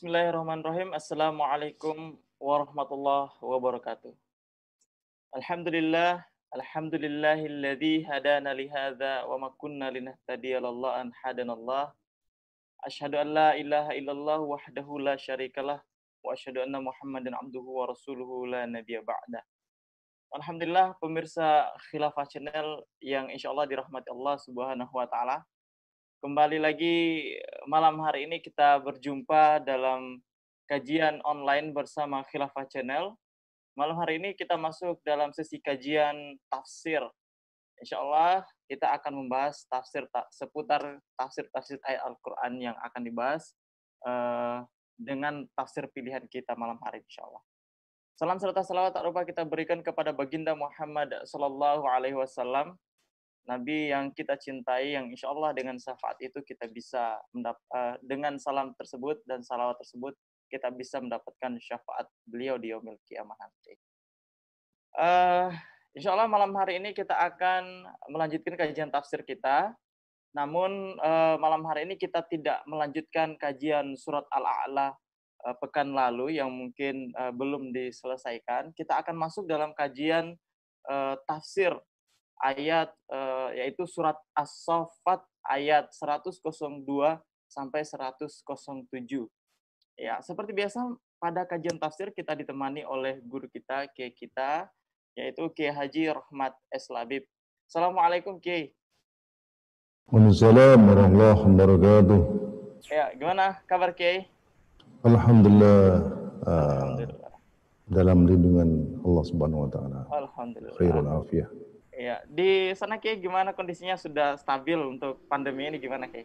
Bismillahirrahmanirrahim. Assalamualaikum warahmatullahi wabarakatuh. Alhamdulillah, alhamdulillahilladzi hadana li hadza wa ma kunna linahtadiya lalla an hadanallah. Asyhadu an la ilaha illallah wahdahu la syarikalah wa asyhadu anna Muhammadan abduhu wa rasuluhu la nabiyya ba'da. Alhamdulillah pemirsa Khilafah Channel yang insya Allah dirahmati Allah Subhanahu wa taala. Kembali lagi malam hari ini kita berjumpa dalam kajian online bersama Khilafah Channel. Malam hari ini kita masuk dalam sesi kajian tafsir. Insya Allah kita akan membahas tafsir ta seputar tafsir-tafsir ayat Al-Quran yang akan dibahas uh, dengan tafsir pilihan kita malam hari insya Allah. Salam serta salawat tak lupa kita berikan kepada baginda Muhammad Sallallahu Alaihi Wasallam Nabi yang kita cintai, yang insya Allah dengan syafaat itu kita bisa mendapat uh, dengan salam tersebut dan salawat tersebut kita bisa mendapatkan syafaat beliau di yaumil kiamah nanti. Uh, insya Allah malam hari ini kita akan melanjutkan kajian tafsir kita. Namun uh, malam hari ini kita tidak melanjutkan kajian surat Al-A'la uh, pekan lalu yang mungkin uh, belum diselesaikan. Kita akan masuk dalam kajian uh, tafsir ayat uh, yaitu surat As-Saffat ayat 102 sampai 107. Ya, seperti biasa pada kajian tafsir kita ditemani oleh guru kita, Kiai kita, yaitu Kiai Haji Rahmat S. Labib. Assalamualaikum Kiai. Waalaikumsalam warahmatullahi wabarakatuh. Ya, gimana kabar Kiai? Alhamdulillah. Uh, Alhamdulillah. Dalam lindungan Allah Subhanahu wa taala. Alhamdulillah. Khairul afiyah. Ya, di sana Kiai gimana kondisinya sudah stabil untuk pandemi ini gimana Kiai?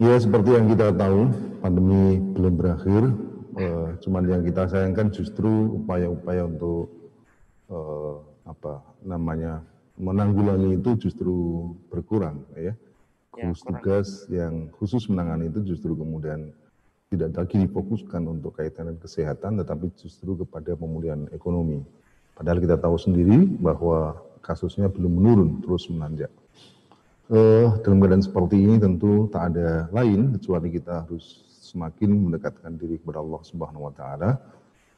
Ya seperti yang kita tahu, pandemi belum berakhir. Uh, cuman yang kita sayangkan justru upaya-upaya untuk uh, apa namanya menanggulangi itu justru berkurang ya. ya Khusus tugas yang khusus menangani itu justru kemudian tidak lagi difokuskan untuk kaitan dengan kesehatan, tetapi justru kepada pemulihan ekonomi. Padahal kita tahu sendiri bahwa kasusnya belum menurun, terus menanjak. Uh, dalam keadaan seperti ini tentu tak ada lain kecuali kita harus semakin mendekatkan diri kepada Allah Subhanahu wa taala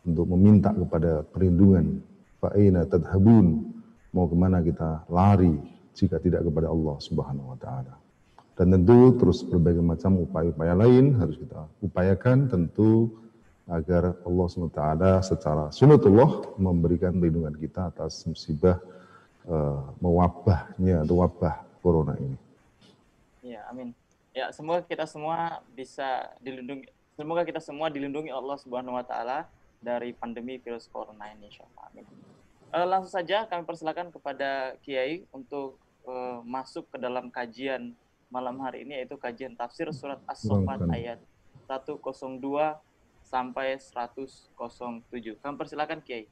untuk meminta kepada perlindungan. Fa'ina tadhabun. Mau ke mana kita lari jika tidak kepada Allah Subhanahu wa taala. Dan tentu terus berbagai macam upaya-upaya lain harus kita upayakan tentu agar Allah SWT secara sunatullah memberikan perlindungan kita atas musibah uh, mewabahnya atau wabah corona ini. Ya, amin. Ya, semoga kita semua bisa dilindungi semoga kita semua dilindungi Allah Subhanahu wa taala dari pandemi virus corona ini insyaallah. Amin. Uh, langsung saja kami persilakan kepada Kiai untuk uh, masuk ke dalam kajian malam hari ini yaitu kajian tafsir surat As-Saffat ayat 102 sampai 107. Kami persilakan Kiai.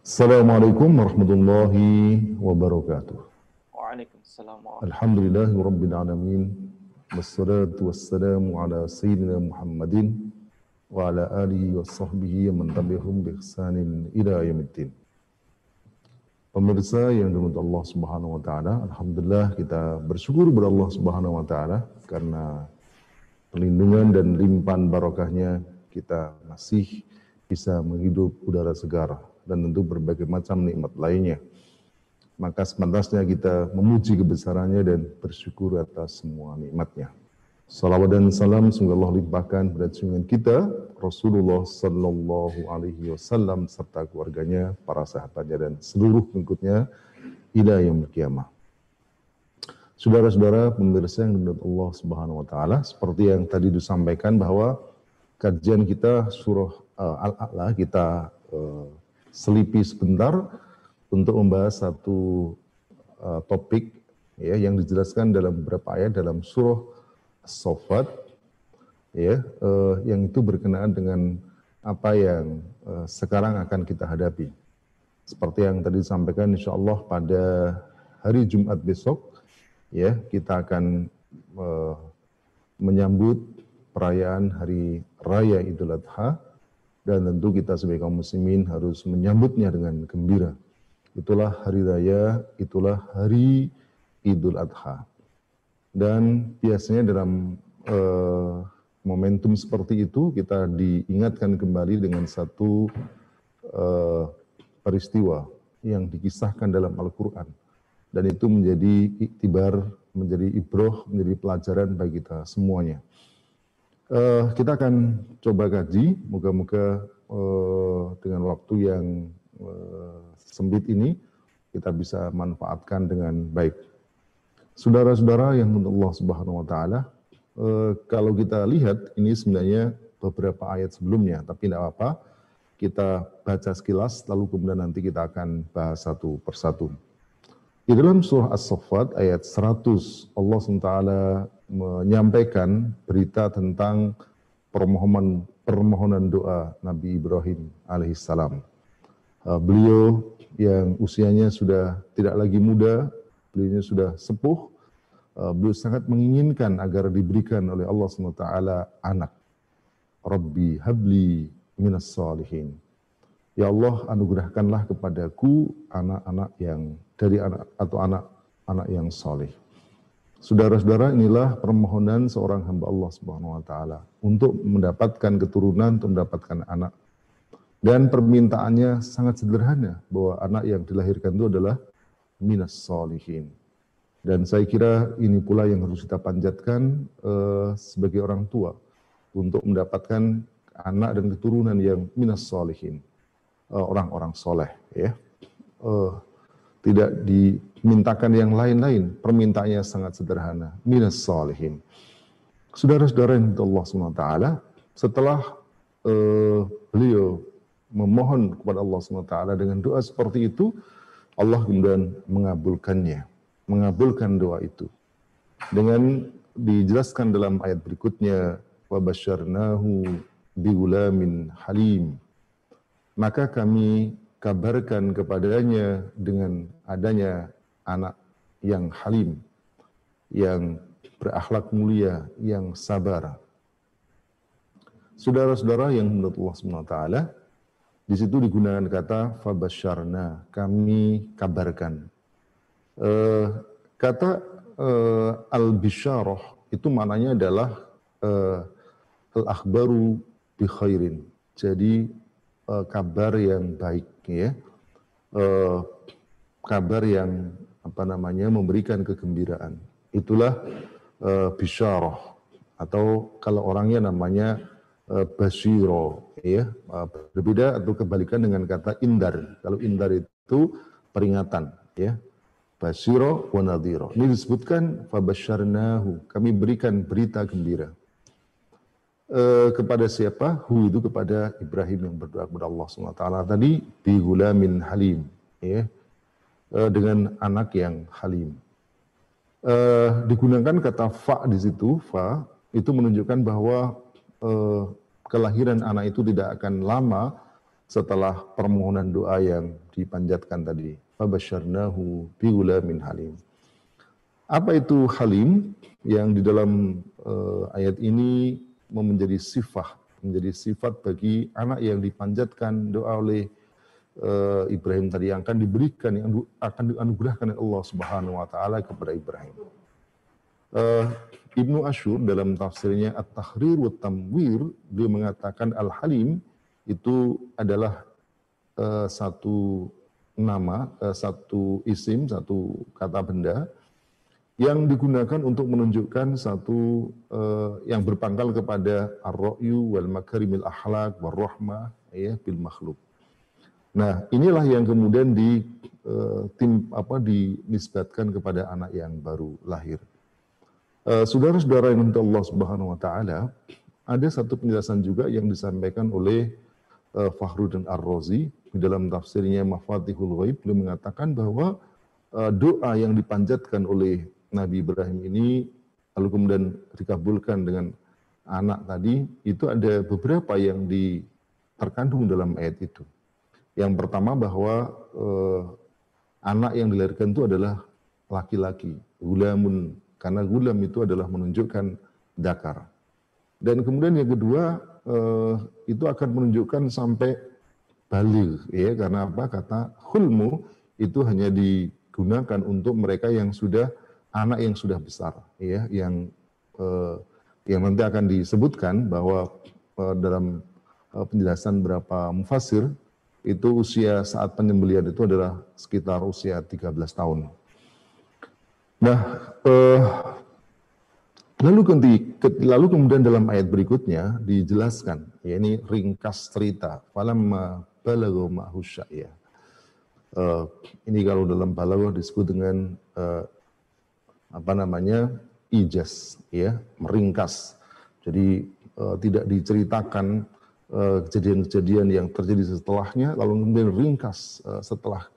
Assalamualaikum warahmatullahi wabarakatuh. Waalaikumsalam. Alhamdulillahi rabbil alamin. Wassalatu wassalamu ala sayyidina Muhammadin wa ala alihi wa sahbihi man tabi'ahum bi ihsanin ila yaumiddin. Pemirsa yang dirahmati Allah Subhanahu wa taala, alhamdulillah kita bersyukur kepada Allah Subhanahu wa taala karena perlindungan dan limpahan barokahnya kita masih bisa menghidup udara segar dan tentu berbagai macam nikmat lainnya. Maka sepantasnya kita memuji kebesarannya dan bersyukur atas semua nikmatnya. Salawat dan salam semoga Allah limpahkan pada junjungan kita Rasulullah Sallallahu Alaihi Wasallam serta keluarganya, para sahabatnya dan seluruh pengikutnya ila yang kiamah. Saudara-saudara pemirsa yang dimuliakan Allah Subhanahu wa taala, seperti yang tadi disampaikan bahwa kajian kita surah uh, Al-A'la kita uh, selipi sebentar untuk membahas satu uh, topik ya yang dijelaskan dalam beberapa ayat dalam surah As-Saffat ya uh, yang itu berkenaan dengan apa yang uh, sekarang akan kita hadapi. Seperti yang tadi disampaikan insya Allah pada hari Jumat besok ya kita akan uh, menyambut perayaan hari raya Idul Adha dan tentu kita sebagai kaum muslimin harus menyambutnya dengan gembira. Itulah hari raya, itulah hari Idul Adha. Dan biasanya dalam uh, momentum seperti itu kita diingatkan kembali dengan satu uh, peristiwa yang dikisahkan dalam Al-Quran dan itu menjadi iktibar, menjadi ibroh, menjadi pelajaran bagi kita semuanya. Uh, kita akan coba kaji, moga-moga uh, dengan waktu yang uh, sempit ini kita bisa manfaatkan dengan baik. Saudara-saudara yang untuk Allah Subhanahu wa taala, eh, kalau kita lihat ini sebenarnya beberapa ayat sebelumnya, tapi tidak apa-apa. Kita baca sekilas lalu kemudian nanti kita akan bahas satu persatu. Di dalam surah As-Saffat ayat 100 Allah SWT menyampaikan berita tentang permohonan permohonan doa Nabi Ibrahim alaihissalam. Eh, beliau yang usianya sudah tidak lagi muda, beliau sudah sepuh, uh, beliau sangat menginginkan agar diberikan oleh Allah SWT anak. Rabbi habli minas salihin. Ya Allah anugerahkanlah kepadaku anak-anak yang dari anak atau anak-anak yang soleh. Saudara-saudara, inilah permohonan seorang hamba Allah Subhanahu wa taala untuk mendapatkan keturunan, untuk mendapatkan anak. Dan permintaannya sangat sederhana bahwa anak yang dilahirkan itu adalah minas solihin. Dan saya kira ini pula yang harus kita panjatkan uh, sebagai orang tua untuk mendapatkan anak dan keturunan yang minas solihin, Eh, orang-orang soleh ya. Uh, tidak dimintakan yang lain-lain. Permintaannya sangat sederhana. Minas solehin saudara-saudara yang Allah swt setelah uh, beliau memohon kepada Allah swt dengan doa seperti itu Allah kemudian mengabulkannya mengabulkan doa itu. Dengan dijelaskan dalam ayat berikutnya wa basyarnahu biulamin halim. Maka kami kabarkan kepadanya dengan adanya anak yang halim, yang berakhlak mulia, yang sabar. Saudara-saudara yang menurut Allah SWT, di situ digunakan kata fabasyarna, kami kabarkan. Uh, kata uh, al-bisyarah itu maknanya adalah uh, al-akhbaru bi khairin. Jadi uh, kabar yang baik ya. Uh, kabar yang apa namanya memberikan kegembiraan. Itulah uh, bisyarah atau kalau orangnya namanya uh, basyiro ya uh, berbeda atau kebalikan dengan kata indar. Kalau indar itu peringatan ya. Basiro wa nadhiro. Ini disebutkan fabasyarnahu. Kami berikan berita gembira. E, kepada siapa? Hu itu kepada Ibrahim yang berdoa kepada Allah SWT. Tadi bi gulamin halim. Ya. E, dengan anak yang halim. E, digunakan kata fa di situ, fa itu menunjukkan bahwa e, kelahiran anak itu tidak akan lama setelah permohonan doa yang dipanjatkan tadi. Fabasyarnahu biulamin halim. Apa itu halim yang di dalam uh, ayat ini menjadi sifat menjadi sifat bagi anak yang dipanjatkan doa oleh uh, Ibrahim tadi yang akan diberikan yang akan dianugerahkan oleh Allah Subhanahu wa taala kepada Ibrahim. Uh, Ibnu Ashur dalam tafsirnya At-Tahrir wa Tamwir dia mengatakan Al-Halim itu adalah uh, satu nama, uh, satu isim, satu kata benda yang digunakan untuk menunjukkan satu uh, yang berpangkal kepada ar-ra'yu wal makarimil akhlak wal rahmah ya bil makhluk. Nah, inilah yang kemudian di uh, tim apa dinisbatkan kepada anak yang baru lahir. Eh, saudara-saudara yang untuk Allah Subhanahu wa taala, ada satu penjelasan juga yang disampaikan oleh uh, Fakhruddin Ar-Razi di dalam tafsirnya Mafatihul Ghaib beliau mengatakan bahwa uh, doa yang dipanjatkan oleh Nabi Ibrahim ini lalu kemudian dikabulkan dengan anak tadi itu ada beberapa yang di terkandung dalam ayat itu. Yang pertama bahwa uh, anak yang dilahirkan itu adalah laki-laki, gulamun karena gulam itu adalah menunjukkan dakar. Dan kemudian yang kedua eh, itu akan menunjukkan sampai balik ya karena apa kata hulmu itu hanya digunakan untuk mereka yang sudah anak yang sudah besar ya yang eh, yang nanti akan disebutkan bahwa uh, dalam uh, penjelasan berapa mufasir itu usia saat penyembelian itu adalah sekitar usia 13 tahun. Nah, uh, lalu, lalu kemudian dalam ayat berikutnya dijelaskan, ya ini ringkas cerita, falamma balagha ma'hu ya. Uh, ini kalau dalam balaghah disebut dengan uh, apa namanya ijaz, ya meringkas. Jadi uh, tidak diceritakan kejadian-kejadian uh, yang terjadi setelahnya, lalu kemudian ringkas uh, setelah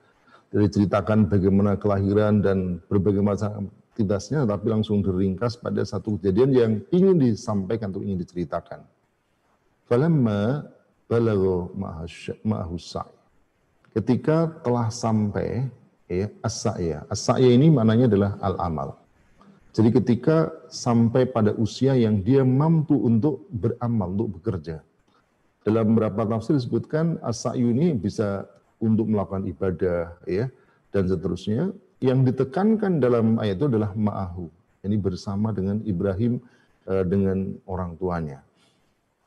diceritakan bagaimana kelahiran dan berbagai macam aktivitasnya, tapi langsung diringkas pada satu kejadian yang ingin disampaikan atau ingin diceritakan. Falamma balagha ma'ahu Ketika telah sampai ya as-sa'ya. As-sa'ya ini maknanya adalah al-amal. Jadi ketika sampai pada usia yang dia mampu untuk beramal, untuk bekerja. Dalam beberapa tafsir disebutkan as-sa'yu ini bisa untuk melakukan ibadah ya dan seterusnya. Yang ditekankan dalam ayat itu adalah ma'ahu. Ini bersama dengan Ibrahim uh, dengan orang tuanya.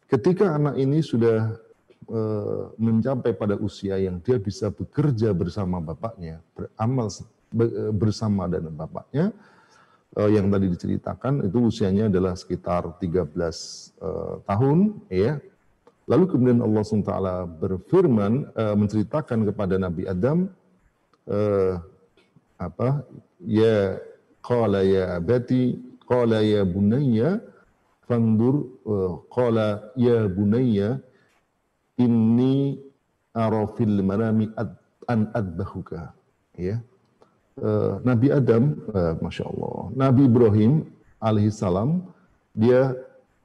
Ketika anak ini sudah uh, mencapai pada usia yang dia bisa bekerja bersama bapaknya beramal eh, bersama dan bapaknya uh, yang tadi diceritakan itu usianya adalah sekitar 13 uh, tahun ya. Lalu kemudian Allah SWT berfirman uh, menceritakan kepada Nabi Adam uh, apa? Ya qala ya abati qala ya bunayya fandur uh, qala ya bunayya inni ara fil manami ad, an adbahuka ya uh, Nabi Adam uh, Masya Allah Nabi Ibrahim alaihissalam dia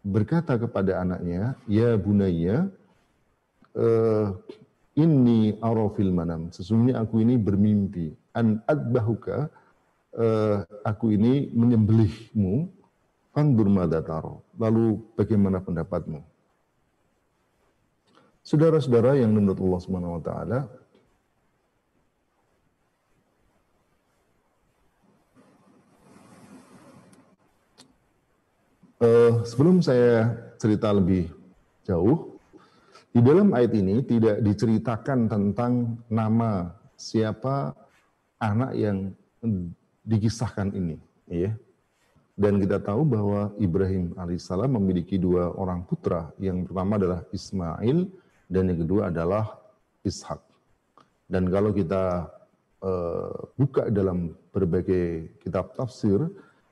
berkata kepada anaknya, Ya bunaya, uh, ini arafil manam. Sesungguhnya aku ini bermimpi. An adbahuka, uh, aku ini menyembelihmu. Fandur madataro. Lalu bagaimana pendapatmu? Saudara-saudara yang menurut Allah Subhanahu wa taala Uh, sebelum saya cerita lebih jauh, di dalam ayat ini tidak diceritakan tentang nama siapa anak yang dikisahkan ini, ya. Dan kita tahu bahwa Ibrahim alaihissalam memiliki dua orang putra. Yang pertama adalah Ismail dan yang kedua adalah Ishak. Dan kalau kita uh, buka dalam berbagai kitab tafsir,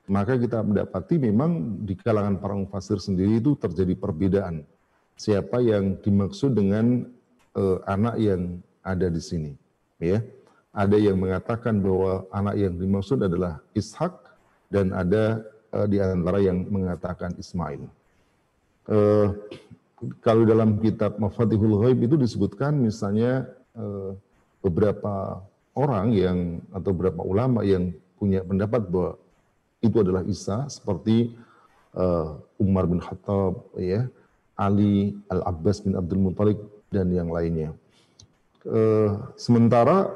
maka kita mendapati memang di kalangan para mufasir sendiri itu terjadi perbedaan. Siapa yang dimaksud dengan uh, anak yang ada di sini, ya. Ada yang mengatakan bahwa anak yang dimaksud adalah Ishak dan ada uh, di antara yang mengatakan Ismail. Uh, kalau dalam kitab Mafatihul Ghaib itu disebutkan misalnya beberapa orang yang atau beberapa ulama yang punya pendapat bahwa itu adalah Isa seperti uh, Umar bin Khattab ya Ali Al Abbas bin Abdul Muthalib dan yang lainnya. Uh, sementara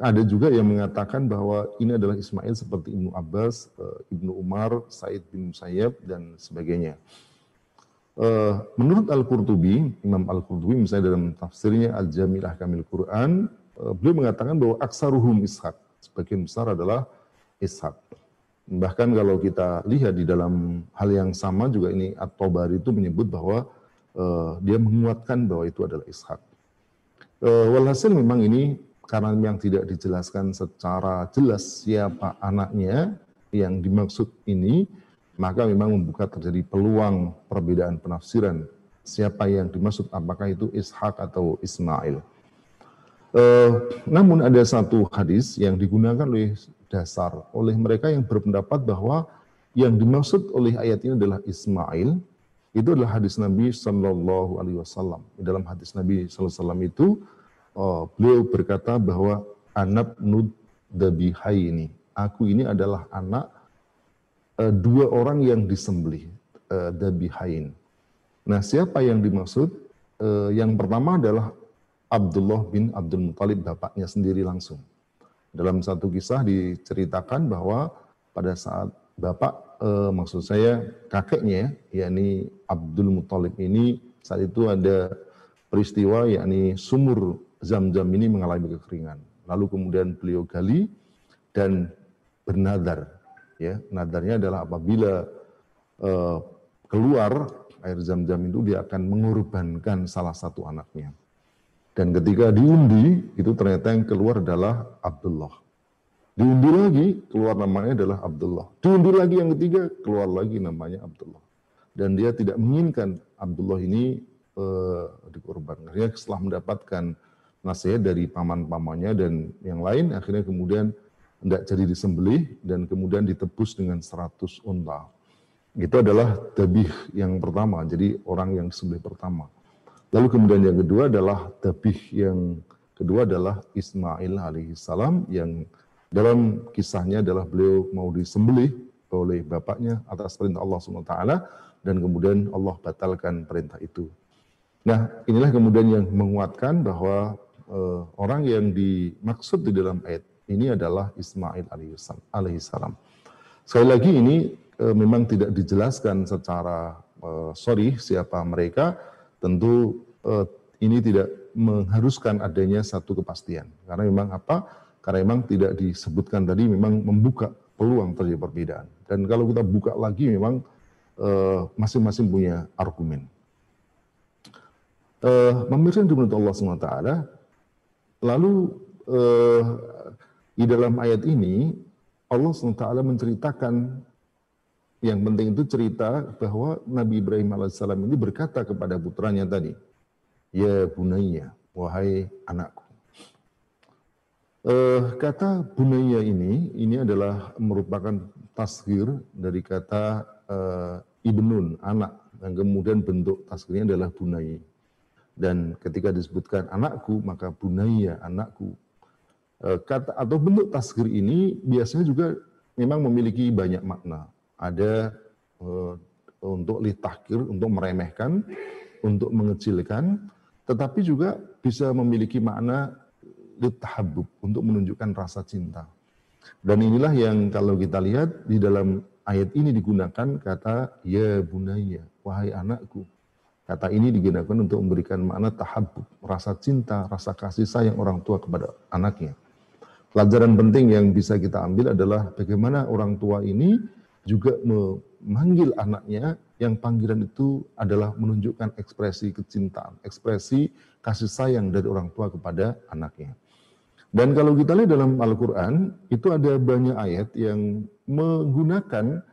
ada juga yang mengatakan bahwa ini adalah Ismail seperti Ibnu Abbas, uh, Ibnu Umar, Said bin Musayyab dan sebagainya. Uh, menurut Al-Qurtubi, Imam Al-Qurtubi misalnya dalam tafsirnya Al-Jamilah Kamil Quran, uh, beliau mengatakan bahwa aksaruhum ishak, sebagian besar adalah ishak. Bahkan kalau kita lihat di dalam hal yang sama juga ini At-Tabari itu menyebut bahwa uh, dia menguatkan bahwa itu adalah Ishak. Uh, walhasil memang ini karena yang tidak dijelaskan secara jelas siapa anaknya yang dimaksud ini, maka memang membuka terjadi peluang perbedaan penafsiran siapa yang dimaksud apakah itu Ishak atau Ismail. Uh, namun ada satu hadis yang digunakan oleh dasar oleh mereka yang berpendapat bahwa yang dimaksud oleh ayat ini adalah Ismail itu adalah hadis Nabi Shallallahu Alaihi Wasallam. Dalam hadis Nabi Shallallahu Alaihi Wasallam itu oh, beliau berkata bahwa anak nud ini, aku ini adalah anak uh, dua orang yang disembelih uh, dabihain. Nah siapa yang dimaksud? Uh, yang pertama adalah Abdullah bin Abdul Muthalib bapaknya sendiri langsung. Dalam satu kisah diceritakan bahwa pada saat bapak eh, maksud saya kakeknya, yakni Abdul Muthalib ini saat itu ada peristiwa yakni sumur Zam-Zam ini mengalami kekeringan. Lalu kemudian beliau gali dan bernadar. Ya, nadarnya adalah apabila uh, keluar air Zam-Zam itu dia akan mengorbankan salah satu anaknya. Dan ketika diundi, itu ternyata yang keluar adalah Abdullah. Diundi lagi, keluar namanya adalah Abdullah. Diundi lagi yang ketiga, keluar lagi namanya Abdullah. Dan dia tidak menginginkan Abdullah ini uh, dikorbankan. Akhirnya setelah mendapatkan nasihat dari paman-pamannya dan yang lain, akhirnya kemudian tidak jadi disembelih dan kemudian ditebus dengan 100 unta. Itu adalah tabih yang pertama, jadi orang yang disembelih pertama. Lalu kemudian yang kedua adalah tabih yang kedua adalah Ismail alaihissalam yang dalam kisahnya adalah beliau mau disembelih oleh bapaknya atas perintah Allah SWT dan kemudian Allah batalkan perintah itu. Nah inilah kemudian yang menguatkan bahwa uh, orang yang dimaksud di dalam ayat ini adalah Ismail alaihissalam. Sekali lagi ini uh, memang tidak dijelaskan secara uh, sorry siapa mereka, tentu uh, ini tidak mengharuskan adanya satu kepastian. Karena memang apa? Karena memang tidak disebutkan tadi memang membuka peluang terjadi perbedaan. Dan kalau kita buka lagi memang eh, masing-masing uh, punya argumen. Uh, Pemirsa menurut Allah SWT, lalu uh, di dalam ayat ini Allah SWT menceritakan yang penting itu cerita bahwa Nabi Ibrahim alaihissalam ini berkata kepada putranya tadi, Ya bunaya, wahai anakku. Uh, kata bunaya ini, ini adalah merupakan tasgir dari kata uh, ibnun, anak. Dan kemudian bentuk tasgirnya adalah bunai. Dan ketika disebutkan anakku, maka bunaya, anakku. Uh, kata atau bentuk tasgir ini biasanya juga memang memiliki banyak makna ada uh, untuk litahkir, untuk meremehkan, untuk mengecilkan, tetapi juga bisa memiliki makna litahabub, untuk menunjukkan rasa cinta. Dan inilah yang kalau kita lihat di dalam ayat ini digunakan kata ya bunaya, wahai anakku. Kata ini digunakan untuk memberikan makna tahabub, rasa cinta, rasa kasih sayang orang tua kepada anaknya. Pelajaran penting yang bisa kita ambil adalah bagaimana orang tua ini juga memanggil anaknya yang panggilan itu adalah menunjukkan ekspresi kecintaan, ekspresi kasih sayang dari orang tua kepada anaknya. Dan kalau kita lihat dalam Al-Quran, itu ada banyak ayat yang menggunakan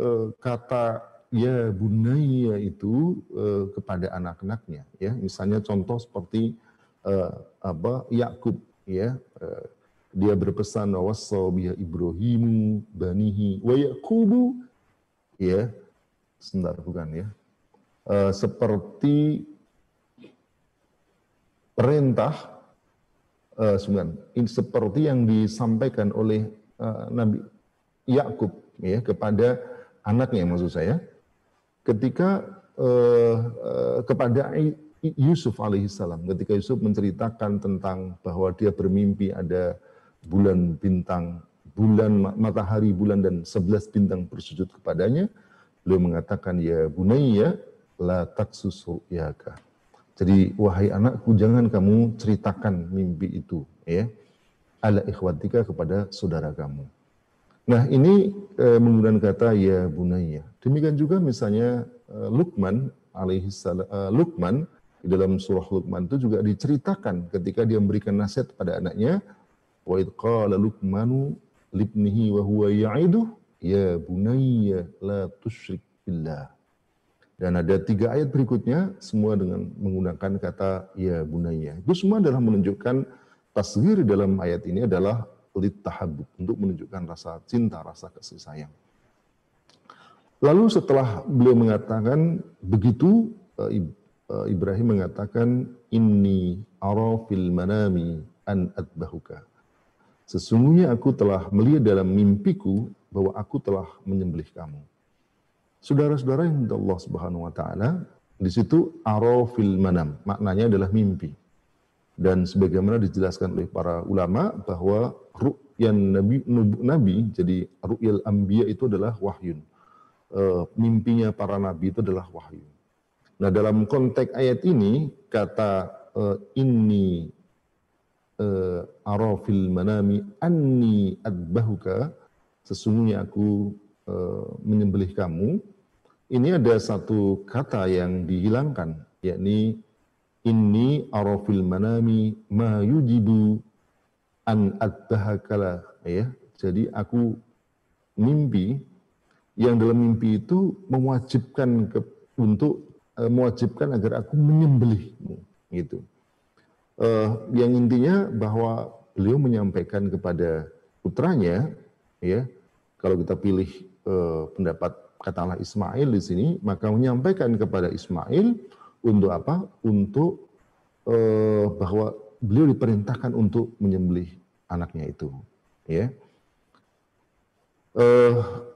uh, kata ya bunaya itu uh, kepada anak-anaknya. Ya, misalnya contoh seperti uh, apa Yakub ya dia berpesan wassabiya Ibrahimu banihi wa Yaqubu. Ya sebentar bukan ya. Uh, seperti perintah uh, sebentar ini seperti yang disampaikan oleh uh, Nabi Yakub ya kepada anaknya maksud saya. Ketika uh, uh, kepada Yusuf alaihissalam ketika Yusuf menceritakan tentang bahwa dia bermimpi ada bulan bintang, bulan matahari, bulan dan sebelas bintang bersujud kepadanya, beliau mengatakan ya bunayya la taksus ru'yaka. Jadi wahai anakku jangan kamu ceritakan mimpi itu ya. Ala ikhwatika kepada saudara kamu. Nah, ini e, menggunakan kata ya bunayya. Demikian juga misalnya e, Luqman alaihi salam e, Luqman di dalam surah Luqman itu juga diceritakan ketika dia memberikan nasihat pada anaknya Wa idh qala Luqmanu libnihi wa huwa ya'iduh ya bunayya la tusyrik billah. Dan ada tiga ayat berikutnya semua dengan menggunakan kata ya bunayya. Itu semua adalah menunjukkan tasghir dalam ayat ini adalah litahabub untuk menunjukkan rasa cinta, rasa kasih sayang. Lalu setelah beliau mengatakan begitu, eh, eh, Ibrahim mengatakan inni ara fil manami an adbahuka. Sesungguhnya aku telah melihat dalam mimpiku bahwa aku telah menyembelih kamu. Saudara-saudara yang Allah Subhanahu wa taala, di situ arafil manam, maknanya adalah mimpi. Dan sebagaimana dijelaskan oleh para ulama bahwa ru'yan nabi, nabi jadi ru'yal anbiya itu adalah wahyun. uh, mimpinya para nabi itu adalah wahyu. Nah dalam konteks ayat ini kata uh, ini uh, arafil manami anni adbahuka. Sesungguhnya aku uh, menyembelih kamu. Ini ada satu kata yang dihilangkan yakni ini arafil manami ma yujibu an adbahakala ya jadi aku mimpi yang dalam mimpi itu mewajibkan ke, untuk uh, mewajibkan agar aku menyembelihmu gitu. Uh, yang intinya bahwa beliau menyampaikan kepada putranya ya kalau kita pilih uh, pendapat katakanlah Ismail di sini maka menyampaikan kepada Ismail untuk apa? Untuk uh, bahwa beliau diperintahkan untuk menyembelih anaknya itu ya. Uh,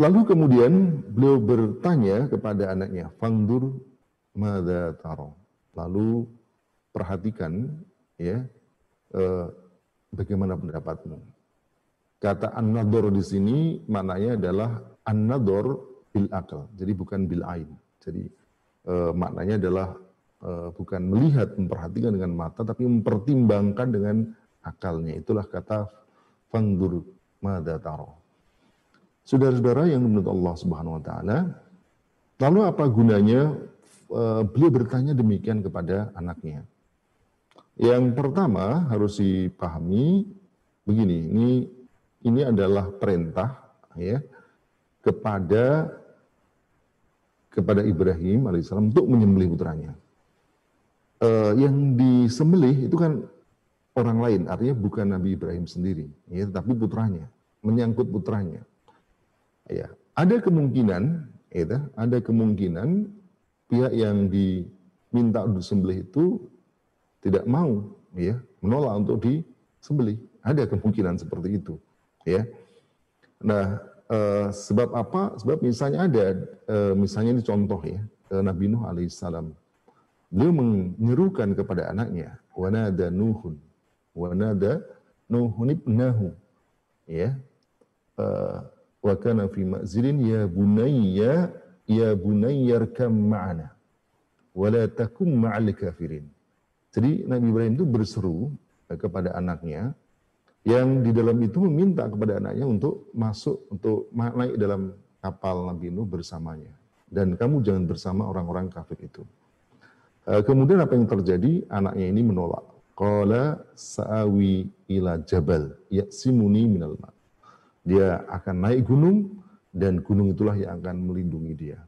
Lalu kemudian beliau bertanya kepada anaknya, "Fangdur mada taro?" Lalu perhatikan ya eh, bagaimana pendapatmu. Kata an-nador di sini maknanya adalah an-nador bil akal, jadi bukan bil ain. Jadi eh, maknanya adalah eh, bukan melihat, memperhatikan dengan mata, tapi mempertimbangkan dengan akalnya. Itulah kata fangdur mada taro. Saudara-saudara yang menurut Allah Subhanahu wa taala, lalu apa gunanya beliau bertanya demikian kepada anaknya? Yang pertama harus dipahami begini, ini ini adalah perintah ya kepada kepada Ibrahim alaihissalam untuk menyembelih putranya. Uh, yang disembelih itu kan orang lain, artinya bukan Nabi Ibrahim sendiri, ya, tapi putranya, menyangkut putranya. Ya, ada kemungkinan, ya, ada kemungkinan pihak yang diminta untuk disembelih itu tidak mau, ya, menolak untuk disembelih. Ada kemungkinan seperti itu, ya. Nah, eh, sebab apa? Sebab misalnya ada, eh, misalnya ini contoh ya, Nabi Nuh alaihissalam. Beliau menyerukan kepada anaknya, wanada Nuhun, wanada Nuhun ibnahu, ya. Eh, wa kana fi ma'zilin ya bunayya ya bunayyarkam ma'ana wa la takum ma'al kafirin. Jadi Nabi Ibrahim itu berseru kepada anaknya yang di dalam itu meminta kepada anaknya untuk masuk untuk naik dalam kapal Nabi Nuh bersamanya dan kamu jangan bersama orang-orang kafir itu. Eh, kemudian apa yang terjadi? Anaknya ini menolak. Qala sa'awi ila jabal ya'simuni minal ma' dia akan naik gunung dan gunung itulah yang akan melindungi dia.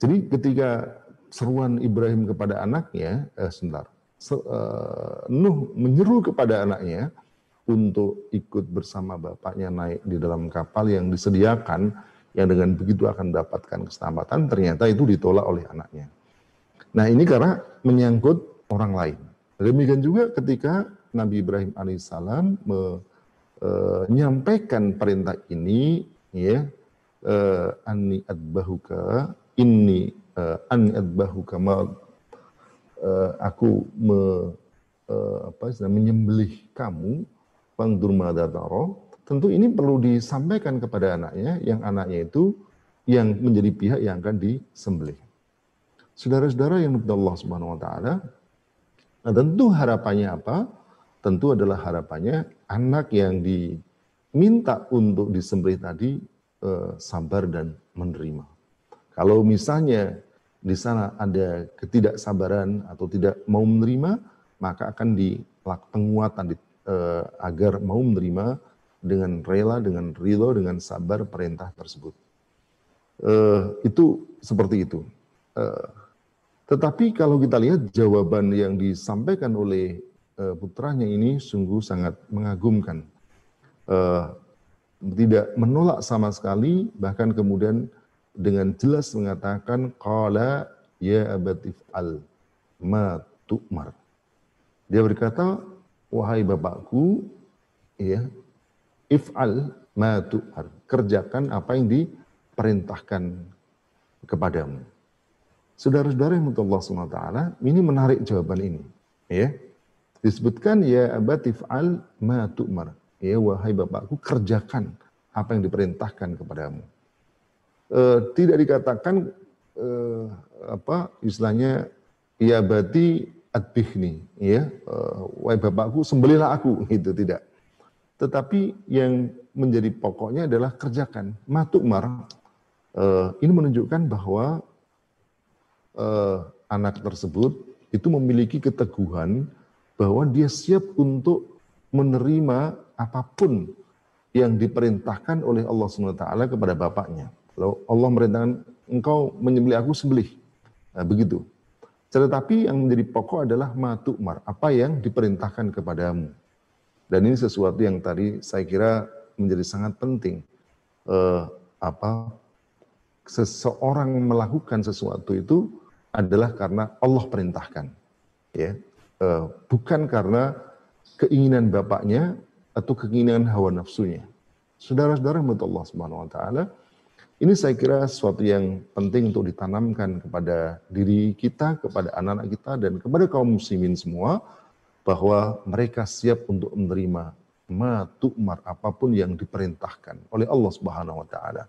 Jadi ketika seruan Ibrahim kepada anaknya, eh, sebentar, se, uh, Nuh menyeru kepada anaknya untuk ikut bersama bapaknya naik di dalam kapal yang disediakan, yang dengan begitu akan mendapatkan keselamatan, ternyata itu ditolak oleh anaknya. Nah ini karena menyangkut orang lain. Demikian juga ketika Nabi Ibrahim alaihissalam uh, menyampaikan perintah ini ya uh, anni adbahuka ini uh, anni uh, aku me, uh, apa menyembelih kamu pangdur tentu ini perlu disampaikan kepada anaknya yang anaknya itu yang menjadi pihak yang akan disembelih. Saudara-saudara yang menurut Allah Subhanahu wa taala, nah tentu harapannya apa? tentu adalah harapannya anak yang diminta untuk disembelih tadi eh, sabar dan menerima. Kalau misalnya di sana ada ketidaksabaran atau tidak mau menerima, maka akan dilakukan penguatan di, eh, agar mau menerima dengan rela, dengan ridho, dengan sabar perintah tersebut. Eh, itu seperti itu. Tetapi kalau kita lihat jawaban yang disampaikan oleh uh, putranya ini sungguh sangat mengagumkan. Uh, tidak menolak sama sekali, bahkan kemudian dengan jelas mengatakan qala ya abatif al ma tu'mar. Dia berkata, wahai bapakku, ya, if'al ma tu'mar. Kerjakan apa yang diperintahkan kepadamu. Saudara-saudara yang Allah SWT, ini menarik jawaban ini. Ya, Disebutkan ya abatif al ma tu'mar. Ya wahai bapakku kerjakan apa yang diperintahkan kepadamu. E, tidak dikatakan e, apa istilahnya ya berarti adbihni ya e, wahai bapakku sembelilah aku gitu tidak. Tetapi yang menjadi pokoknya adalah kerjakan. Matukmar e, ini menunjukkan bahwa e, anak tersebut itu memiliki keteguhan bahwa dia siap untuk menerima apa pun yang diperintahkan oleh Allah SWT kepada bapaknya. Kalau Allah merintahkan engkau menyembelih aku sembelih. Nah, begitu. Tetapi yang menjadi pokok adalah matukmar, apa yang diperintahkan kepadamu. Dan ini sesuatu yang tadi saya kira menjadi sangat penting. Eh, apa seseorang melakukan sesuatu itu adalah karena Allah perintahkan, ya, eh, bukan karena keinginan bapaknya atau keinginan hawa nafsunya. Saudara-saudara menurut Allah Subhanahu wa taala, ini saya kira sesuatu yang penting untuk ditanamkan kepada diri kita, kepada anak-anak kita dan kepada kaum muslimin semua bahwa mereka siap untuk menerima ma tu'mar apa pun yang diperintahkan oleh Allah Subhanahu wa taala.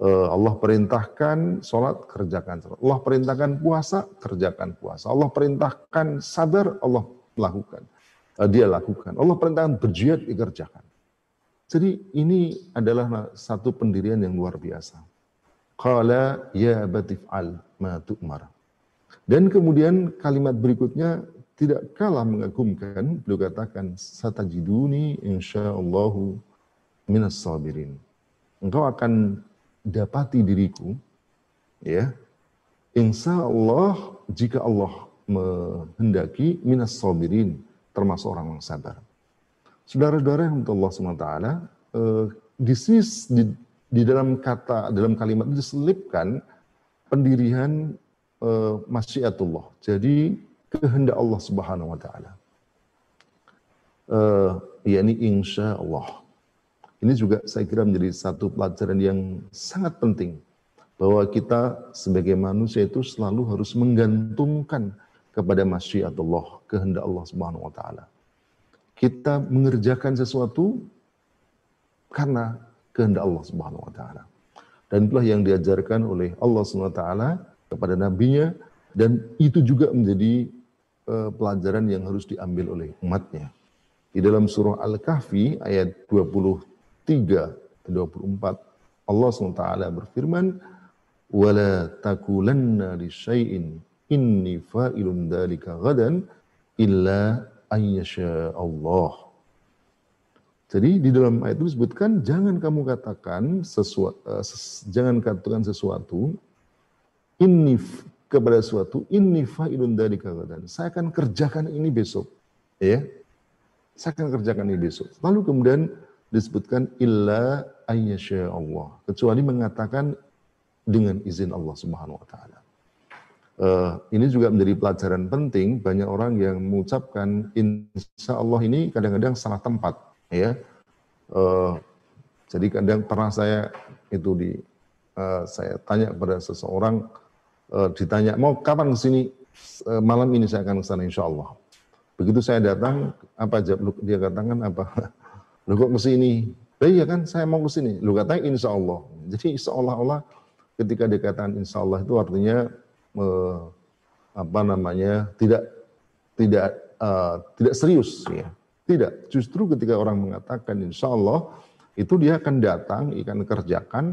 Eh, Allah perintahkan sholat, kerjakan sholat. Allah perintahkan puasa, kerjakan puasa. Allah perintahkan sabar, Allah lakukan. Eh, dia lakukan. Allah perintahkan berjihad dikerjakan. Jadi ini adalah satu pendirian yang luar biasa. Qala ya batif'al ma tu'mar. Dan kemudian kalimat berikutnya tidak kalah mengagumkan, beliau katakan satajiduni insyaallahu minas sabirin. Engkau akan dapati diriku ya. Insya Allah jika Allah menghendaki minas sabirin termasuk orang yang sabar. Saudara-saudara yang Allah SWT, eh, di sini di, dalam kata, dalam kalimat diselipkan pendirian eh, masyiatullah. Jadi kehendak Allah Subhanahu wa taala. Eh, yakni insya Allah. Ini juga saya kira menjadi satu pelajaran yang sangat penting bahwa kita sebagai manusia itu selalu harus menggantungkan kepada masyiatullah, kehendak Allah Subhanahu wa taala. Kita mengerjakan sesuatu karena kehendak Allah Subhanahu wa taala. Dan itulah yang diajarkan oleh Allah Subhanahu wa taala kepada nabinya dan itu juga menjadi uh, pelajaran yang harus diambil oleh umatnya. Di dalam surah Al-Kahfi ayat 23 24 Allah SWT berfirman wala takulanna li inni fa'ilun dalika gadan illa ayyasha Allah. Jadi di dalam ayat itu disebutkan jangan kamu katakan sesuatu uh, ses, jangan katakan sesuatu inni kepada sesuatu inni fa'ilun dalika gadan. Saya akan kerjakan ini besok. Ya. Saya akan kerjakan ini besok. Lalu kemudian disebutkan illa ayyasha Allah. Kecuali mengatakan dengan izin Allah Subhanahu wa taala. Uh, ini juga menjadi pelajaran penting. Banyak orang yang mengucapkan insya Allah ini kadang-kadang salah tempat. Ya. Uh, jadi kadang pernah saya itu di uh, saya tanya kepada seseorang ditanya mau kapan ke sini? Uh, malam ini saya akan ke sana insya Allah. Begitu saya datang apa jawab? Dia katakan apa? Lu kok ke sini? Iya kan saya mau ke sini. Lu katanya insya Allah. Jadi seolah-olah ketika dikatakan insya Allah itu artinya uh, apa namanya tidak tidak uh, tidak serius ya. Tidak. Justru ketika orang mengatakan insya Allah itu dia akan datang akan kerjakan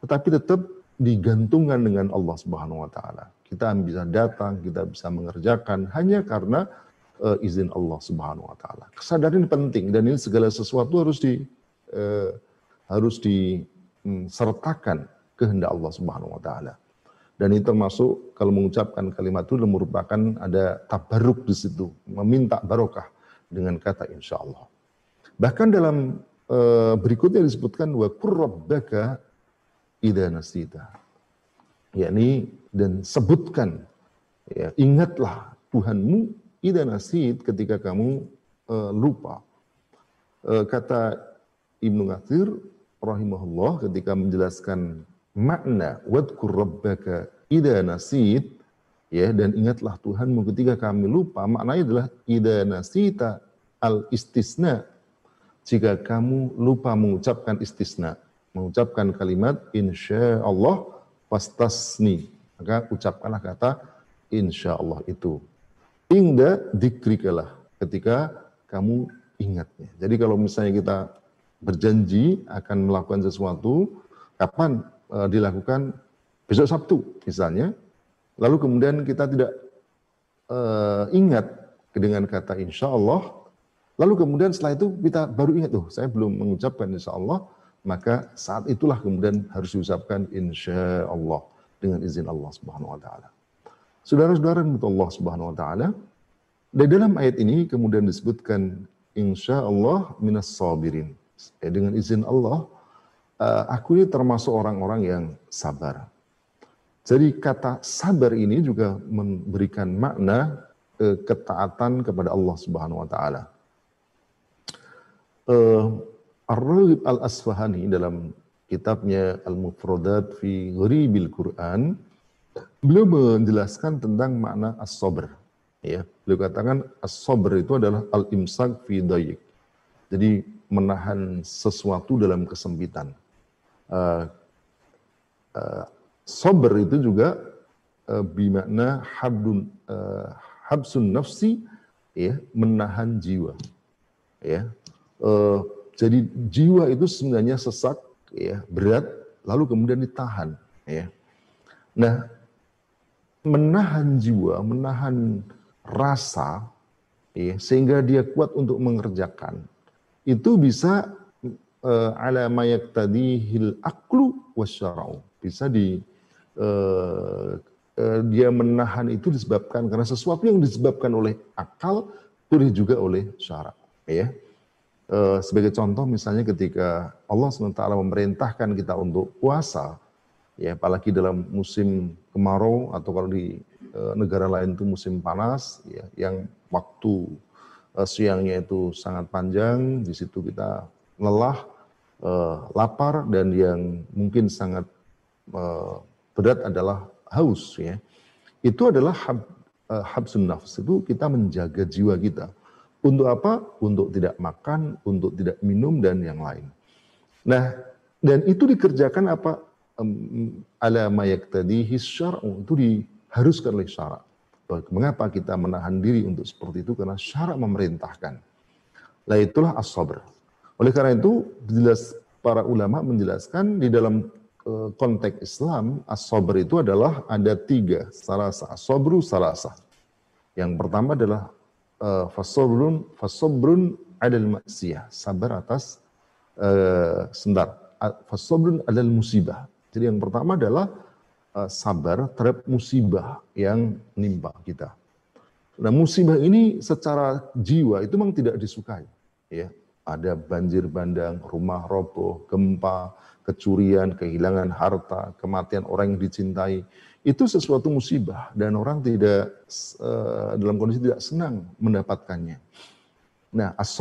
tetapi tetap digantungkan dengan Allah Subhanahu Wa Taala. Kita bisa datang kita bisa mengerjakan hanya karena uh, izin Allah Subhanahu Wa Taala. Kesadaran penting dan ini segala sesuatu harus di uh, harus disertakan kehendak Allah Subhanahu Wa Taala dan itu termasuk kalau mengucapkan kalimat itu merupakan ada tabaruk di situ, meminta barokah dengan kata insya Allah. Bahkan dalam e, berikutnya disebutkan wa kurrabbaka idza nasita. yakni dan sebutkan ya ingatlah Tuhanmu idza nasit ketika kamu e, lupa. E, kata Ibnu Katsir rahimahullah ketika menjelaskan makna wadkur rabbaka ida nasit ya dan ingatlah Tuhanmu ketika kami lupa maknanya adalah ida nasita al istisna jika kamu lupa mengucapkan istisna, mengucapkan kalimat insya Allah pastasni, maka ucapkanlah kata insya Allah itu. Ingda dikrikalah ketika kamu ingatnya. Jadi kalau misalnya kita berjanji akan melakukan sesuatu, kapan e, dilakukan? Besok Sabtu misalnya, lalu kemudian kita tidak e, ingat dengan kata insya Allah, lalu kemudian setelah itu kita baru ingat, tuh saya belum mengucapkan insya Allah, maka saat itulah kemudian harus diucapkan insya Allah dengan izin Allah Subhanahu Wa Taala. Saudara-saudara Allah Subhanahu Wa Taala, di dalam ayat ini kemudian disebutkan insya Allah minas sabirin ya, dengan izin Allah, uh, aku ini termasuk orang-orang yang sabar. Jadi kata sabar ini juga memberikan makna uh, ketaatan kepada Allah Subhanahu wa taala. Uh, Ar-Raghib Al-Asfahani dalam kitabnya Al-Mufradat fi Gharibil Quran beliau menjelaskan tentang makna as-sabr. Ya, beliau katakan as-sabr itu adalah al-imsak fi dayyik. Jadi menahan sesuatu dalam kesempitan. Uh, sober itu juga uh, bimakna habdun uh, habsun nafsi ya menahan jiwa ya. Uh, jadi jiwa itu sebenarnya sesak ya berat lalu kemudian ditahan ya. Nah menahan jiwa menahan rasa ya sehingga dia kuat untuk mengerjakan itu bisa uh, ala mayak hil aklu wasyara'u. Bisa di uh, uh, dia menahan itu disebabkan karena sesuatu yang disebabkan oleh akal boleh juga oleh syarak. Ya. Uh, sebagai contoh misalnya ketika Allah SWT memerintahkan kita untuk puasa, ya apalagi dalam musim kemarau atau kalau di uh, negara lain itu musim panas, ya yang waktu uh, siangnya itu sangat panjang, di situ kita lelah, uh, lapar dan yang mungkin sangat uh, berat adalah haus ya. Itu adalah hab, uh, habsun nafs itu kita menjaga jiwa kita. Untuk apa? Untuk tidak makan, untuk tidak minum dan yang lain. Nah, dan itu dikerjakan apa? Um, ala tadi syar'u itu diharuskan oleh syarak. Mengapa kita menahan diri untuk seperti itu? Karena syarat memerintahkan. Lah itulah as-sabr. Oleh karena itu, jelas para ulama menjelaskan di dalam uh, konteks Islam, as-sabr itu adalah ada tiga. Salasa, as-sabru salasa. Yang pertama adalah uh, fasobrun, fasobrun adal maksiyah. Sabar atas uh, sendar. Fasobrun adal musibah. Jadi yang pertama adalah sabar terhadap musibah yang menimpa kita. Nah, musibah ini secara jiwa itu memang tidak disukai, ya. Ada banjir bandang, rumah roboh, gempa, kecurian, kehilangan harta, kematian orang yang dicintai. Itu sesuatu musibah dan orang tidak uh, dalam kondisi tidak senang mendapatkannya. Nah, as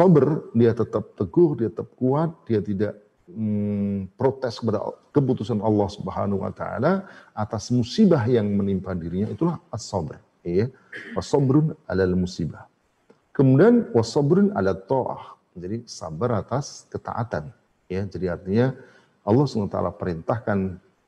dia tetap teguh, dia tetap kuat, dia tidak hmm, protes kepada keputusan Allah Subhanahu wa taala atas musibah yang menimpa dirinya itulah as-sabr ya wasabrun alal musibah kemudian wasabrun ala ta'ah jadi sabar atas ketaatan ya jadi artinya Allah SWT perintahkan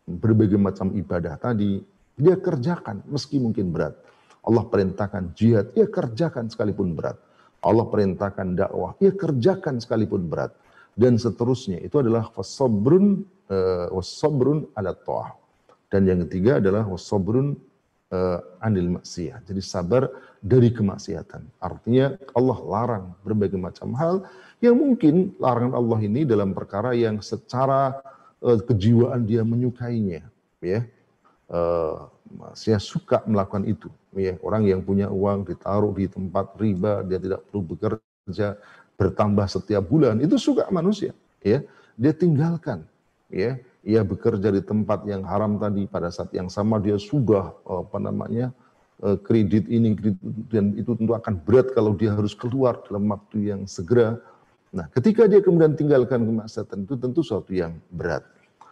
berbagai macam ibadah tadi dia kerjakan meski mungkin berat Allah perintahkan jihad ia kerjakan sekalipun berat Allah perintahkan dakwah ia kerjakan sekalipun berat dan seterusnya. Itu adalah wasabrun uh, wasabrun ala ta'ah. Dan yang ketiga adalah wasabrun uh, anil maksiyah. Jadi sabar dari kemaksiatan. Artinya Allah larang berbagai macam hal yang mungkin larangan Allah ini dalam perkara yang secara uh, kejiwaan dia menyukainya, ya. Uh, saya suka melakukan itu. Ya, orang yang punya uang ditaruh di tempat riba, dia tidak perlu bekerja, bertambah setiap bulan itu suka manusia ya dia tinggalkan ya ia bekerja di tempat yang haram tadi pada saat yang sama. Dia sudah apa namanya eh, kredit ini kredit, dan itu tentu akan berat kalau dia harus keluar dalam waktu yang segera. Nah ketika dia kemudian tinggalkan kemaksiatan itu tentu suatu yang berat.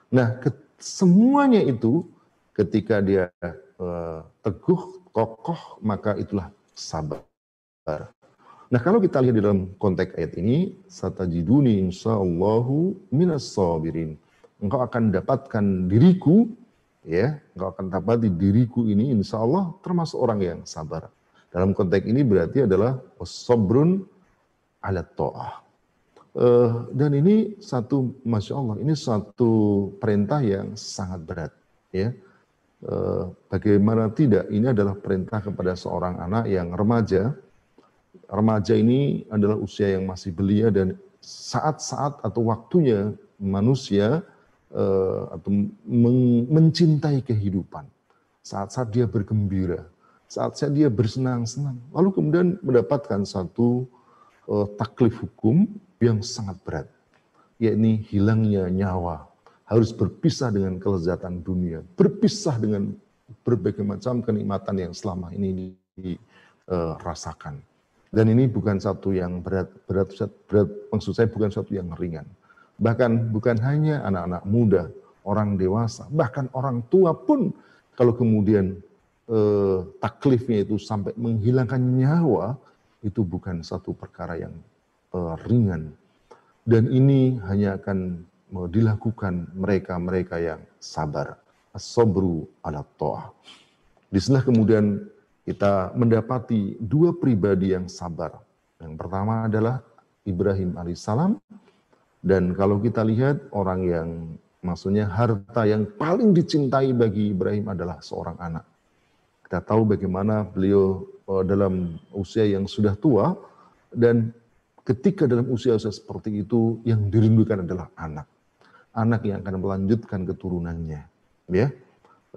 Nah ke, semuanya itu ketika dia uh, teguh kokoh maka itulah sabar. Nah kalau kita lihat di dalam konteks ayat ini, satajiduni insyaallahu minas sabirin. Engkau akan dapatkan diriku, ya, engkau akan dapat di diriku ini insya Allah termasuk orang yang sabar. Dalam konteks ini berarti adalah sabrun ala ta'ah. Uh, dan ini satu, masya Allah, ini satu perintah yang sangat berat, ya. Uh, bagaimana tidak? Ini adalah perintah kepada seorang anak yang remaja, remaja ini adalah usia yang masih belia dan saat-saat atau waktunya manusia atau men mencintai kehidupan. Saat-saat dia bergembira, saat-saat dia bersenang-senang. Lalu kemudian mendapatkan satu uh, taklif hukum yang sangat berat, yakni hilangnya nyawa, harus berpisah dengan kelezatan dunia, berpisah dengan berbagai macam kenikmatan yang selama ini dirasakan. Uh, dan ini bukan satu yang berat, berat, berat, maksud saya bukan satu yang ringan. Bahkan bukan hanya anak-anak muda, orang dewasa, bahkan orang tua pun kalau kemudian eh, taklifnya itu sampai menghilangkan nyawa, itu bukan satu perkara yang eh, ringan. Dan ini hanya akan eh, dilakukan mereka-mereka yang sabar. As-sabru ala. Di sana kemudian kita mendapati dua pribadi yang sabar. Yang pertama adalah Ibrahim alaihissalam dan kalau kita lihat orang yang maksudnya harta yang paling dicintai bagi Ibrahim adalah seorang anak. Kita tahu bagaimana beliau eh, dalam usia yang sudah tua dan ketika dalam usia-usia seperti itu yang dirindukan adalah anak. Anak yang akan melanjutkan keturunannya. Ya,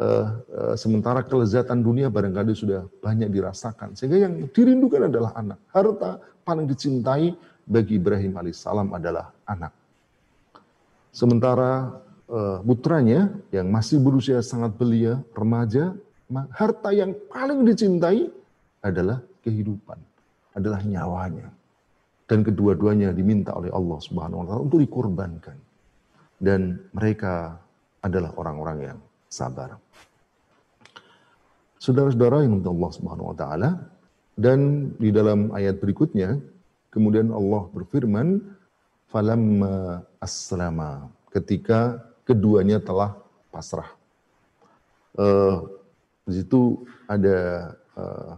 uh, uh, sementara kelezatan dunia barangkali sudah banyak dirasakan. Sehingga yang dirindukan adalah anak. Harta paling dicintai bagi Ibrahim alaihissalam adalah anak. Sementara uh, putranya yang masih berusia sangat belia, remaja, harta yang paling dicintai adalah kehidupan, adalah nyawanya. Dan kedua-duanya diminta oleh Allah Subhanahu wa taala untuk dikorbankan. Dan mereka adalah orang-orang yang sabar. Saudara-saudara yang Allah Subhanahu wa taala dan di dalam ayat berikutnya kemudian Allah berfirman falamma aslama ketika keduanya telah pasrah. Uh, di situ ada uh,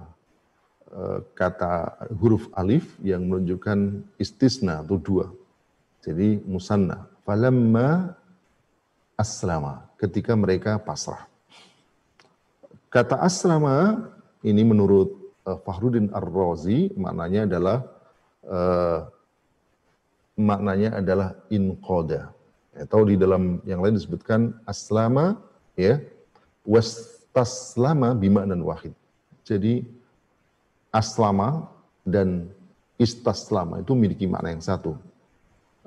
uh, kata huruf alif yang menunjukkan istisna atau dua. Jadi musanna. Falamma aslama ketika mereka pasrah. Kata aslama ini menurut uh, Fahruddin Ar-Razi maknanya adalah uh, maknanya adalah inqoda. Atau di dalam yang lain disebutkan aslama ya wastaslama dan wahid. Jadi aslama dan istaslama itu memiliki makna yang satu.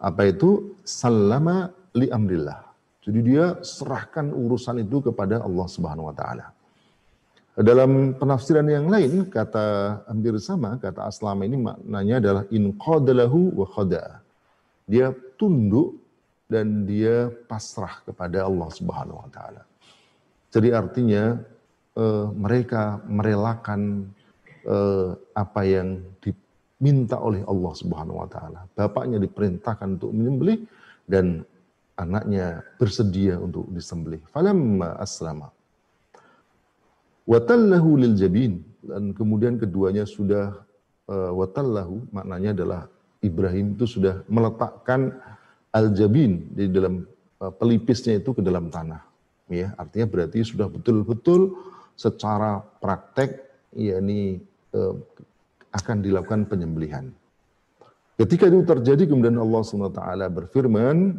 Apa itu? Salama li amrillah. Jadi dia serahkan urusan itu kepada Allah Subhanahu wa taala. Dalam penafsiran yang lain kata hampir sama kata aslama ini maknanya adalah in qadalahu wa khada. Dia tunduk dan dia pasrah kepada Allah Subhanahu wa taala. Jadi artinya eh, mereka merelakan eh, apa yang diminta oleh Allah Subhanahu wa taala. Bapaknya diperintahkan untuk menyembelih dan anaknya bersedia untuk disembelih. Falamma aslama. Watallahu lil jabin. Dan kemudian keduanya sudah uh, watallahu maknanya adalah Ibrahim itu sudah meletakkan al-jabin di dalam uh, pelipisnya itu ke dalam tanah. Ya, artinya berarti sudah betul-betul secara praktek yakni uh, akan dilakukan penyembelihan. Ketika itu terjadi kemudian Allah SWT berfirman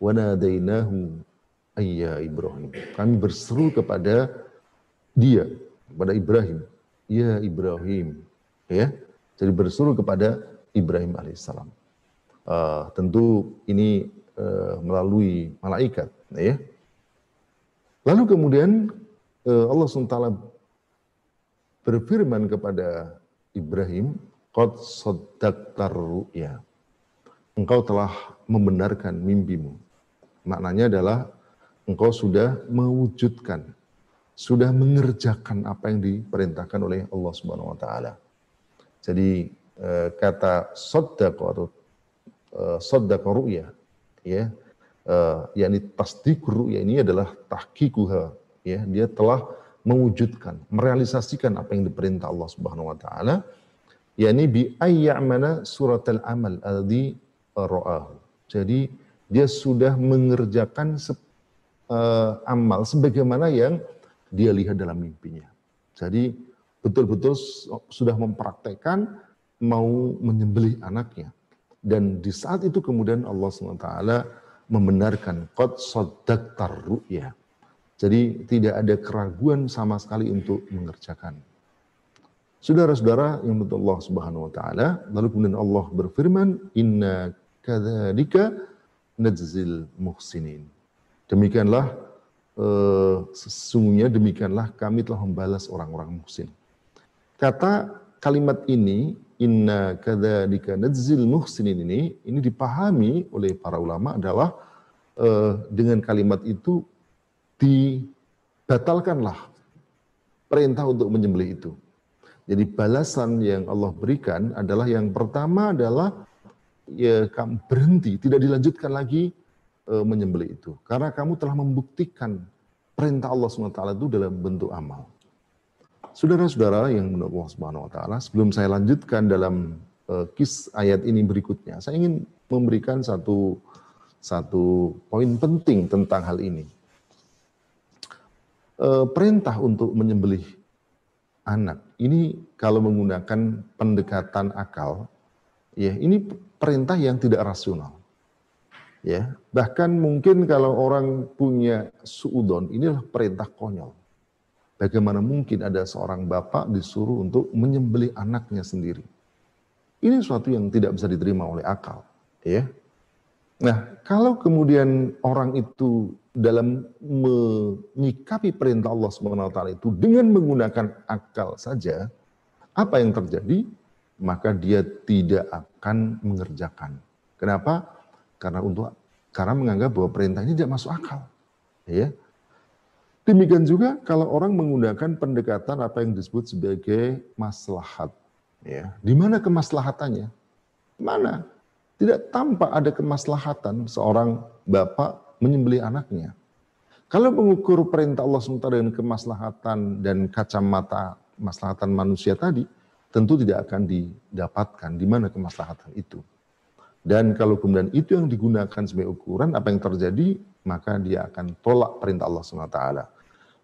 wanadainahu ayya Ibrahim. Kami berseru kepada dia, kepada Ibrahim. Ya Ibrahim. Ya. Jadi berseru kepada Ibrahim alaihissalam. Uh, tentu ini uh, melalui malaikat. Ya. Lalu kemudian uh, Allah SWT berfirman kepada Ibrahim, Qad saddaqtar ru'ya. Engkau telah membenarkan mimpimu. Maknanya adalah engkau sudah mewujudkan, sudah mengerjakan apa yang diperintahkan oleh Allah Subhanahu wa taala. Jadi uh, kata sodakoh atau sodakoh ru'ya, ya, uh, yakni tasdik ru'ya ini adalah tahkikuha, ya, dia telah mewujudkan, merealisasikan apa yang diperintah Allah Subhanahu wa taala, yakni bi ayyamana surat al-amal alladhi ra'ahu. Jadi dia sudah mengerjakan se, uh, amal sebagaimana yang dia lihat dalam mimpinya. Jadi betul-betul sudah mempraktekkan mau menyembelih anaknya. Dan di saat itu kemudian Allah SWT membenarkan qad saddaqtar ru'ya. Jadi tidak ada keraguan sama sekali untuk mengerjakan. Saudara-saudara yang betul Allah Subhanahu wa taala, lalu kemudian Allah berfirman, "Inna kadzalika najzil muhsinin." Demikianlah Eh, sesungguhnya demikianlah kami telah membalas orang-orang muhsin. Kata kalimat ini, inna kadzalika nadzil muhsinin ini, ini dipahami oleh para ulama adalah uh, dengan kalimat itu dibatalkanlah perintah untuk menyembelih itu. Jadi balasan yang Allah berikan adalah yang pertama adalah ya kamu berhenti, tidak dilanjutkan lagi e, menyembelih itu. Karena kamu telah membuktikan perintah Allah SWT itu dalam bentuk amal. Saudara-saudara yang menurut Allah Subhanahu wa taala, sebelum saya lanjutkan dalam uh, kis ayat ini berikutnya, saya ingin memberikan satu satu poin penting tentang hal ini. Uh, perintah untuk menyembelih anak ini kalau menggunakan pendekatan akal, ya ini perintah yang tidak rasional. Ya, bahkan mungkin kalau orang punya suudon, inilah perintah konyol. Bagaimana mungkin ada seorang bapak disuruh untuk menyembelih anaknya sendiri? Ini sesuatu yang tidak bisa diterima oleh akal, ya. Nah, kalau kemudian orang itu dalam menyikapi perintah Allah wa itu dengan menggunakan akal saja, apa yang terjadi? Maka dia tidak akan mengerjakan. Kenapa? Karena untuk karena menganggap bahwa perintah ini tidak masuk akal. Ya. Demikian juga kalau orang menggunakan pendekatan apa yang disebut sebagai maslahat. Ya. Di mana kemaslahatannya? Mana? Tidak tampak ada kemaslahatan seorang bapak menyembelih anaknya. Kalau mengukur perintah Allah SWT dengan kemaslahatan dan kacamata maslahatan manusia tadi, tentu tidak akan didapatkan di mana kemaslahatan itu. Dan kalau kemudian itu yang digunakan sebagai ukuran, apa yang terjadi? Maka dia akan tolak perintah Allah SWT.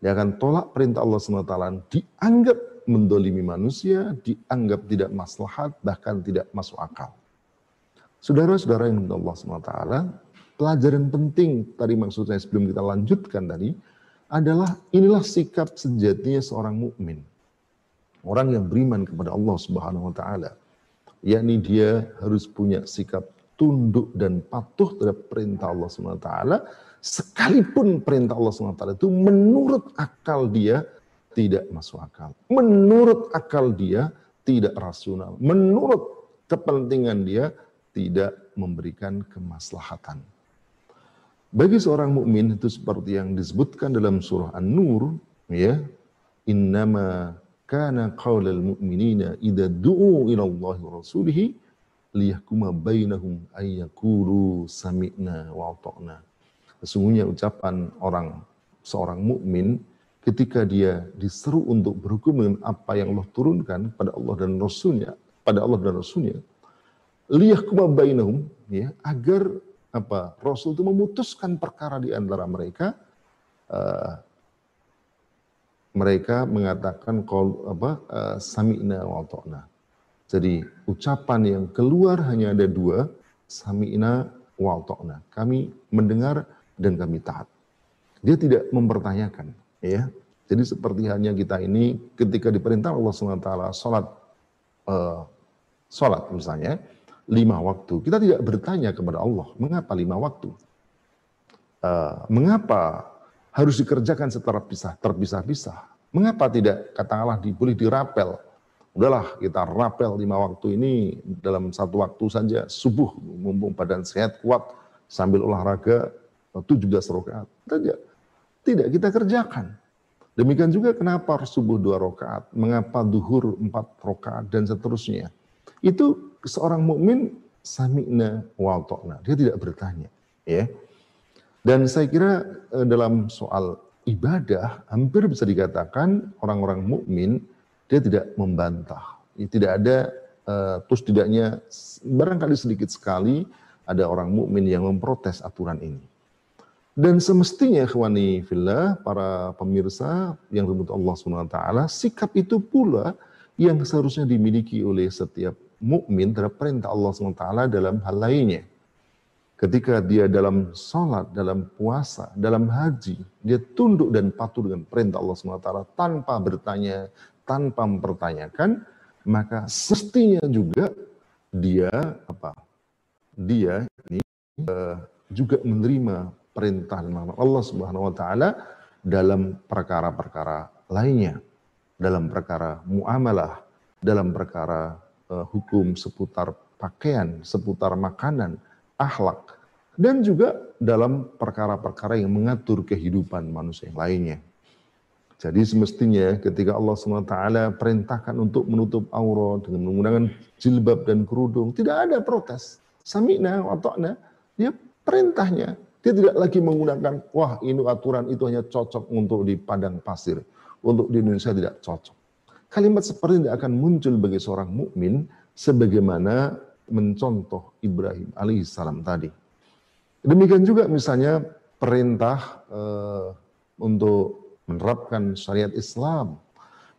Dia akan tolak perintah Allah SWT, dianggap mendolimi manusia, dianggap tidak maslahat, bahkan tidak masuk akal. Saudara-saudara yang Allah SWT, pelajaran penting tadi maksud saya sebelum kita lanjutkan tadi, adalah inilah sikap sejatinya seorang mukmin. Orang yang beriman kepada Allah Subhanahu wa taala yakni dia harus punya sikap tunduk dan patuh terhadap perintah Allah SWT, sekalipun perintah Allah SWT itu menurut akal dia tidak masuk akal. Menurut akal dia tidak rasional. Menurut kepentingan dia tidak memberikan kemaslahatan. Bagi seorang mukmin itu seperti yang disebutkan dalam surah An-Nur, ya, innama kana qaulal mu'minina idza du'u ila Allah wa rasulihi liyahkuma bainahum ayyakulu sami'na wa ata'na. Sesungguhnya ucapan orang seorang mukmin ketika dia diseru untuk berhukum dengan apa yang Allah turunkan pada Allah dan Rasulnya, pada Allah dan Rasulnya, liyahkuma bainahum, ya, agar apa Rasul itu memutuskan perkara di antara mereka uh, mereka mengatakan kol apa uh, sami'na wa ta'na. Jadi ucapan yang keluar hanya ada dua, sami'na wa ta'na. Kami mendengar dan kami taat. Dia tidak mempertanyakan, ya. Jadi seperti hanya kita ini ketika diperintah Allah SWT salat uh, salat misalnya lima waktu, kita tidak bertanya kepada Allah, mengapa lima waktu? Uh, mengapa harus dikerjakan secara pisah, terpisah-pisah. Mengapa tidak katakanlah boleh dirapel? Udahlah kita rapel lima waktu ini dalam satu waktu saja subuh mumpung badan sehat kuat sambil olahraga 17 rakaat. Tidak, tidak kita kerjakan. Demikian juga kenapa subuh dua rakaat, mengapa duhur empat rakaat dan seterusnya. Itu seorang mukmin sami'na wa Dia tidak bertanya, ya. Dan saya kira eh, dalam soal ibadah hampir bisa dikatakan orang-orang mukmin dia tidak membantah. Tidak ada uh, terus tidaknya barangkali sedikit sekali ada orang mukmin yang memprotes aturan ini. Dan semestinya khawani fillah, para pemirsa yang dimut Allah SWT, sikap itu pula yang seharusnya dimiliki oleh setiap mukmin terhadap perintah Allah SWT dalam hal lainnya. Ketika dia dalam sholat, dalam puasa, dalam haji, dia tunduk dan patuh dengan perintah Allah SWT tanpa bertanya, tanpa mempertanyakan, maka semestinya juga dia apa? Dia ini uh, juga menerima perintah Allah Subhanahu wa taala dalam perkara-perkara lainnya, dalam perkara muamalah, dalam perkara uh, hukum seputar pakaian, seputar makanan, akhlak, dan juga dalam perkara-perkara yang mengatur kehidupan manusia yang lainnya. Jadi semestinya ketika Allah SWT perintahkan untuk menutup aurat dengan menggunakan jilbab dan kerudung, tidak ada protes. Sami'na wa dia perintahnya. Dia tidak lagi menggunakan, wah ini aturan itu hanya cocok untuk di padang pasir. Untuk di Indonesia tidak cocok. Kalimat seperti ini akan muncul bagi seorang mukmin sebagaimana mencontoh Ibrahim alaihissalam tadi. Demikian juga misalnya perintah uh, untuk menerapkan syariat Islam,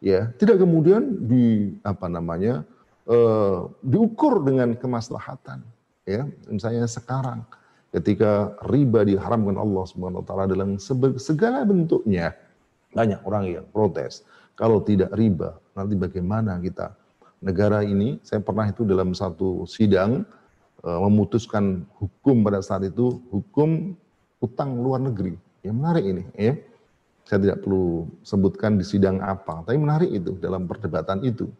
ya tidak kemudian di apa namanya uh, diukur dengan kemaslahatan, ya misalnya sekarang ketika riba diharamkan Allah Subhanahu wa taala dalam segala bentuknya. Banyak orang yang protes. Kalau tidak riba, nanti bagaimana kita? Negara ini, saya pernah itu dalam satu sidang eh, memutuskan hukum pada saat itu hukum utang luar negeri. Yang menarik ini, ya. Saya tidak perlu sebutkan di sidang apa, tapi menarik itu dalam perdebatan itu.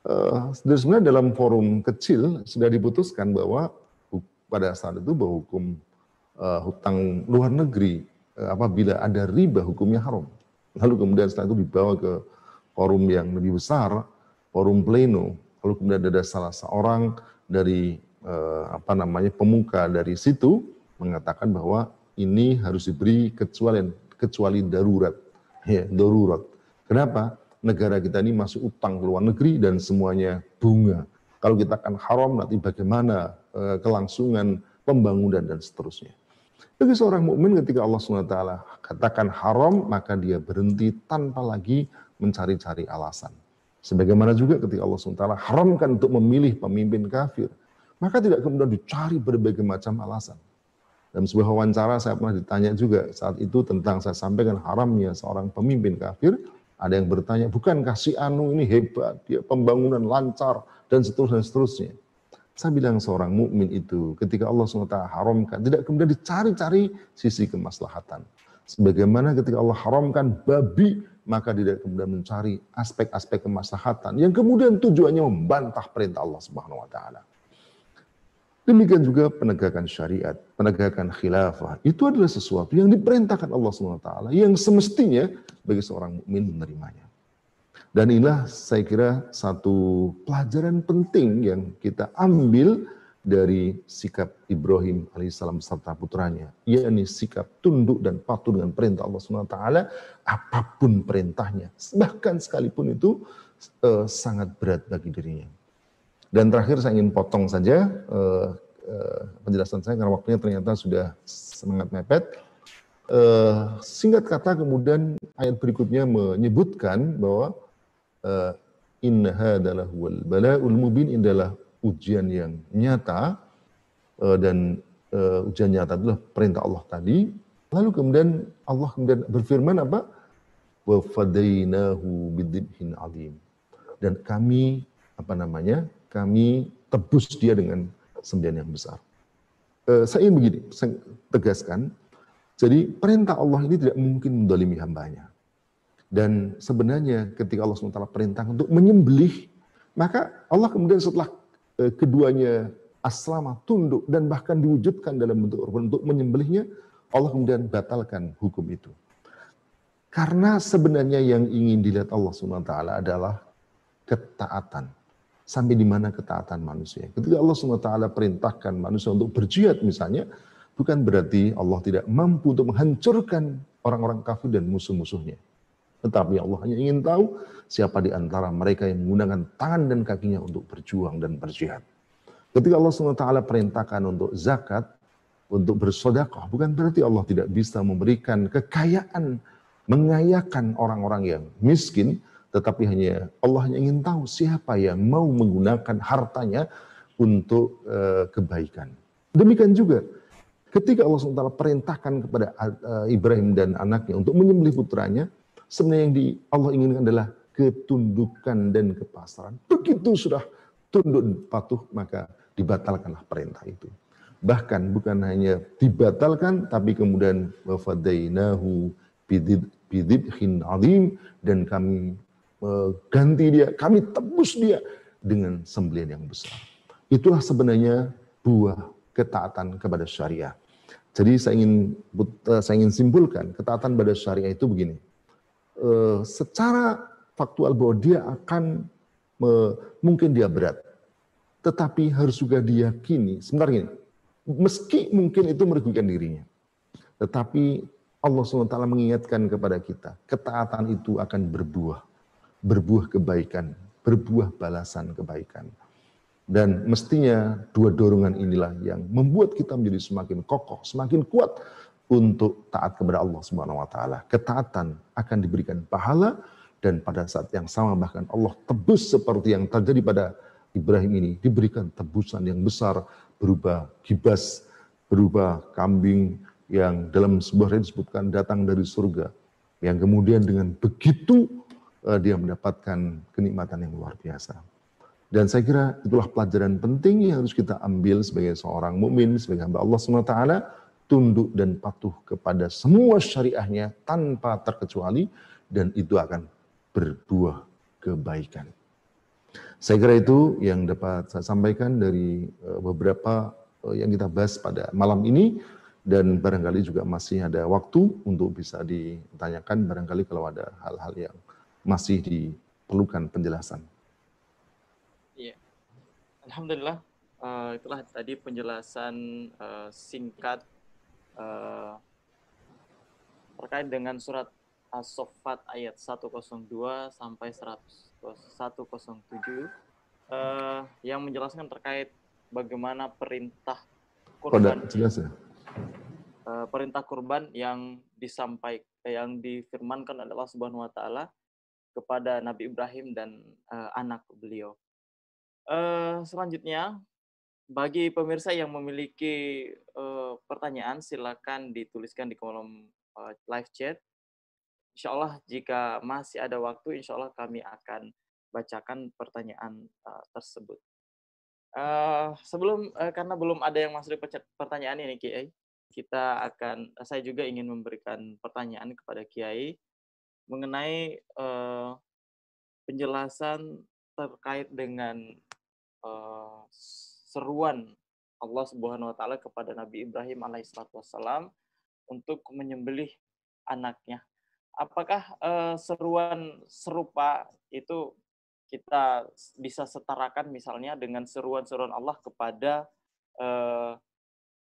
Uh, sebenarnya dalam forum kecil sudah diputuskan bahwa pada saat itu bahwa hukum uh, hutang luar negeri uh, apabila ada riba hukumnya haram. Lalu kemudian setelah itu dibawa ke forum yang lebih besar, forum pleno. Lalu kemudian ada salah seorang dari uh, apa namanya pemuka dari situ mengatakan bahwa ini harus diberi kecuali kecuali darurat. Ya, darurat. Kenapa? Negara kita ini masuk utang ke luar negeri dan semuanya bunga. Kalau kita akan haram nanti bagaimana Eh, kelangsungan pembangunan dan seterusnya. Bagi seorang mukmin ketika Allah SWT katakan haram, maka dia berhenti tanpa lagi mencari-cari alasan. Sebagaimana juga ketika Allah SWT haramkan untuk memilih pemimpin kafir, maka tidak kemudian dicari berbagai macam alasan. Dalam sebuah wawancara saya pernah ditanya juga saat itu tentang saya sampaikan haramnya seorang pemimpin kafir, ada yang bertanya, bukankah si Anu ini hebat, dia pembangunan lancar, dan seterusnya, dan seterusnya. Saya bilang seorang mukmin itu ketika Allah SWT haramkan, tidak kemudian dicari-cari sisi kemaslahatan. Sebagaimana ketika Allah haramkan babi, maka tidak kemudian mencari aspek-aspek kemaslahatan yang kemudian tujuannya membantah perintah Allah Subhanahu wa taala. Demikian juga penegakan syariat, penegakan khilafah. Itu adalah sesuatu yang diperintahkan Allah taala yang semestinya bagi seorang mukmin menerimanya. Dan inilah saya kira satu pelajaran penting yang kita ambil dari sikap Ibrahim alaihissalam serta putranya, yakni sikap tunduk dan patuh dengan perintah Allah SWT, apa pun perintahnya, bahkan sekalipun itu uh, sangat berat bagi dirinya. Dan terakhir saya ingin potong saja uh, uh, penjelasan saya karena waktunya ternyata sudah sangat mepet. Uh, singkat kata kemudian ayat berikutnya menyebutkan bahwa uh, inna hadalah wal bala'ul mubin adalah ujian yang nyata uh, dan uh, ujian nyata adalah perintah Allah tadi. Lalu kemudian Allah kemudian berfirman apa? Wa fadainahu alim. Dan kami apa namanya? Kami tebus dia dengan sembilan yang besar. Uh, saya ingin begini, saya tegaskan. Jadi perintah Allah ini tidak mungkin mendolimi hambanya. Dan sebenarnya ketika Allah SWT perintah untuk menyembelih, maka Allah kemudian setelah eh, keduanya aslama, tunduk, dan bahkan diwujudkan dalam bentuk untuk menyembelihnya, Allah kemudian batalkan hukum itu. Karena sebenarnya yang ingin dilihat Allah SWT adalah ketaatan. Sampai di mana ketaatan manusia. Ketika Allah SWT perintahkan manusia untuk berjihad misalnya, bukan berarti Allah tidak mampu untuk menghancurkan orang-orang kafir dan musuh-musuhnya. Tetapi Allah hanya ingin tahu siapa di antara mereka yang menggunakan tangan dan kakinya untuk berjuang dan berjihad. Ketika Allah SWT perintahkan untuk zakat, untuk bersodakoh, bukan berarti Allah tidak bisa memberikan kekayaan mengayakan orang-orang yang miskin, tetapi hanya Allah hanya ingin tahu siapa yang mau menggunakan hartanya untuk uh, kebaikan. Demikian juga ketika Allah SWT perintahkan kepada uh, Ibrahim dan anaknya untuk menyembelih putranya, sebenarnya yang di Allah inginkan adalah ketundukan dan kepasrahan. Begitu sudah tunduk patuh maka dibatalkanlah perintah itu. Bahkan bukan hanya dibatalkan tapi kemudian wafadainahu bidibhin azim dan kami ganti dia, kami tebus dia dengan sembelian yang besar. Itulah sebenarnya buah ketaatan kepada syariah. Jadi saya ingin eh, saya ingin simpulkan ketaatan pada syariah itu begini. Eh, secara faktual bahwa dia akan mungkin dia berat, tetapi harus juga diyakini. Sebentar ini, meski mungkin itu merugikan dirinya, tetapi Allah SWT mengingatkan kepada kita, ketaatan itu akan berbuah, berbuah kebaikan, berbuah balasan kebaikan. Dan mestinya dua dorongan inilah yang membuat kita menjadi semakin kokoh, semakin kuat untuk taat kepada Allah Subhanahu wa taala. Ketaatan akan diberikan pahala dan pada saat yang sama bahkan Allah tebus seperti yang terjadi pada Ibrahim ini diberikan tebusan yang besar berupa kibas, berupa kambing, yang dalam sebuah ayat disebutkan datang dari surga. Yang kemudian dengan begitu dia mendapatkan kenikmatan yang luar biasa. Dan saya kira itulah pelajaran penting yang harus kita ambil sebagai seorang mukmin, sebagai hamba Allah SWT, tunduk dan patuh kepada semua syariahnya tanpa terkecuali, dan itu akan berbuah kebaikan. Saya kira itu yang dapat saya sampaikan dari eh, beberapa eh, yang kita bahas pada malam ini dan barangkali juga masih ada waktu untuk bisa ditanyakan barangkali kalau ada hal-hal yang masih diperlukan penjelasan. Iya, alhamdulillah uh, itulah tadi penjelasan uh, singkat uh, terkait dengan surat As-Soffat ayat 102 sampai 107 uh, yang menjelaskan terkait bagaimana perintah Kurban. jelas ya? uh, perintah kurban yang disampaikan yang difirmankan oleh Allah Subhanahu wa taala kepada Nabi Ibrahim dan uh, anak beliau. Uh, selanjutnya bagi pemirsa yang memiliki uh, pertanyaan silakan dituliskan di kolom uh, live chat. Insya Allah jika masih ada waktu, insya Allah kami akan bacakan pertanyaan uh, tersebut. Uh, sebelum uh, karena belum ada yang masuk pertanyaan ini Kiai, kita akan saya juga ingin memberikan pertanyaan kepada Kiai mengenai uh, penjelasan terkait dengan uh, seruan Allah Subhanahu wa taala kepada Nabi Ibrahim alaihissalam untuk menyembelih anaknya. Apakah uh, seruan serupa itu kita bisa setarakan misalnya dengan seruan-seruan Allah kepada uh,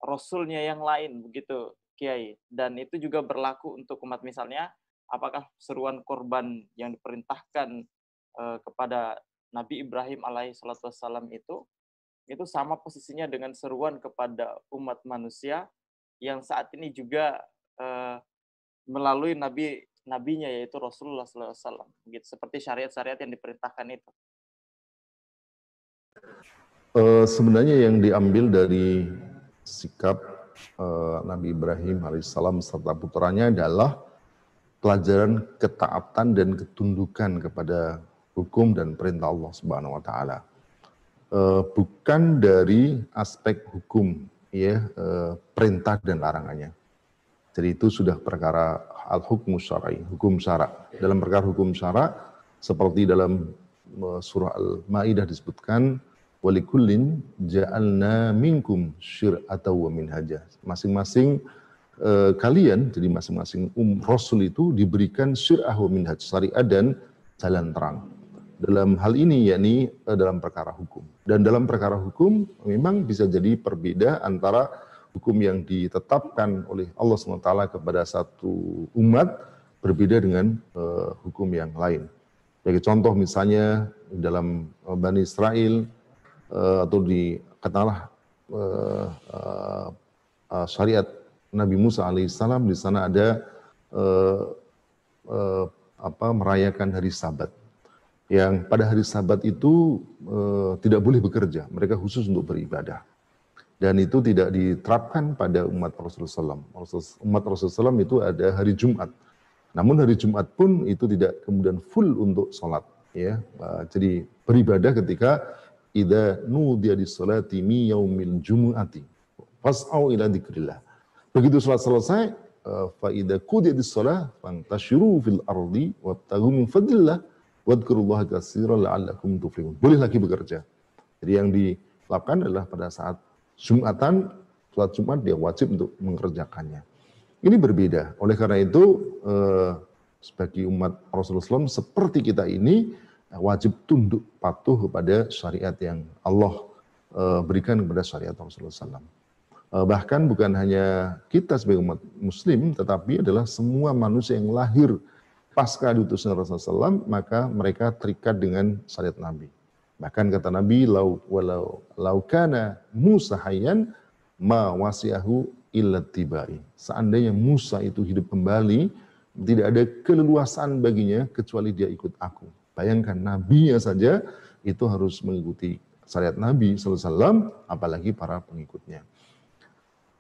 rasulnya yang lain begitu Kiai dan itu juga berlaku untuk umat misalnya apakah seruan korban yang diperintahkan uh, kepada Nabi Ibrahim alaihissalam itu itu sama posisinya dengan seruan kepada umat manusia yang saat ini juga uh, melalui nabi nabinya yaitu Rasulullah SAW gitu seperti syariat-syariat yang diperintahkan itu. Uh, sebenarnya yang diambil dari sikap uh, Nabi Ibrahim alaihissalam serta putranya adalah pelajaran ketaatan dan ketundukan kepada hukum dan perintah Allah Subhanahu wa taala. Uh, bukan dari aspek hukum ya uh, perintah dan larangannya. Jadi itu sudah perkara al-hukmu syar'i, hukum syara. Dalam perkara hukum syara seperti dalam surah Al-Maidah disebutkan walikullin ja'alna minkum syir'ata wa minhaja. Masing-masing eh, kalian jadi masing-masing um rasul itu diberikan syir'ah wa minhaj syariat dan jalan terang. Dalam hal ini yakni eh, dalam perkara hukum. Dan dalam perkara hukum memang bisa jadi perbeda antara hukum yang ditetapkan oleh Allah SWT kepada satu umat berbeda dengan uh, hukum yang lain. Sebagai contoh misalnya dalam uh, Bani Israel uh, atau di katakanlah uh, syariat Nabi Musa alaihissalam di sana ada uh, uh, apa merayakan hari Sabat yang pada hari Sabat itu uh, tidak boleh bekerja mereka khusus untuk beribadah dan itu tidak diterapkan pada umat Rasulullah SAW. Umat Rasulullah SAW itu ada hari Jumat namun hari Jumat pun itu tidak kemudian full untuk sholat. Ya, jadi beribadah ketika ida nudiya di salati mi yaumil jumu'ati fas'au ila dzikrillah. Begitu sholat selesai, eh, fa idza qudiyat as-shalah fantashiru fil ardi wabtaghu min fadlillah wadhkurullaha katsiran la'allakum tuflihun. Boleh lagi bekerja. Jadi yang dilakukan adalah pada saat Jumatan, sholat Jumat dia wajib untuk mengerjakannya. Ini berbeda. Oleh karena itu, eh, sebagai umat Rasulullah SAW, seperti kita ini eh, wajib tunduk patuh kepada syariat yang Allah berikan kepada syariat Rasulullah SAW. Eh, bahkan bukan hanya kita sebagai umat Muslim, tetapi adalah semua manusia yang lahir pasca diutusnya Rasulullah SAW, maka mereka terikat dengan syariat Nabi. Bahkan kata Nabi, lau walau laukana Musa hayyan ma wasiahu illat tibai. Seandainya Musa itu hidup kembali, tidak ada keleluasaan baginya kecuali dia ikut aku. Bayangkan nabinya saja itu harus mengikuti syariat Nabi SAW, apalagi para pengikutnya.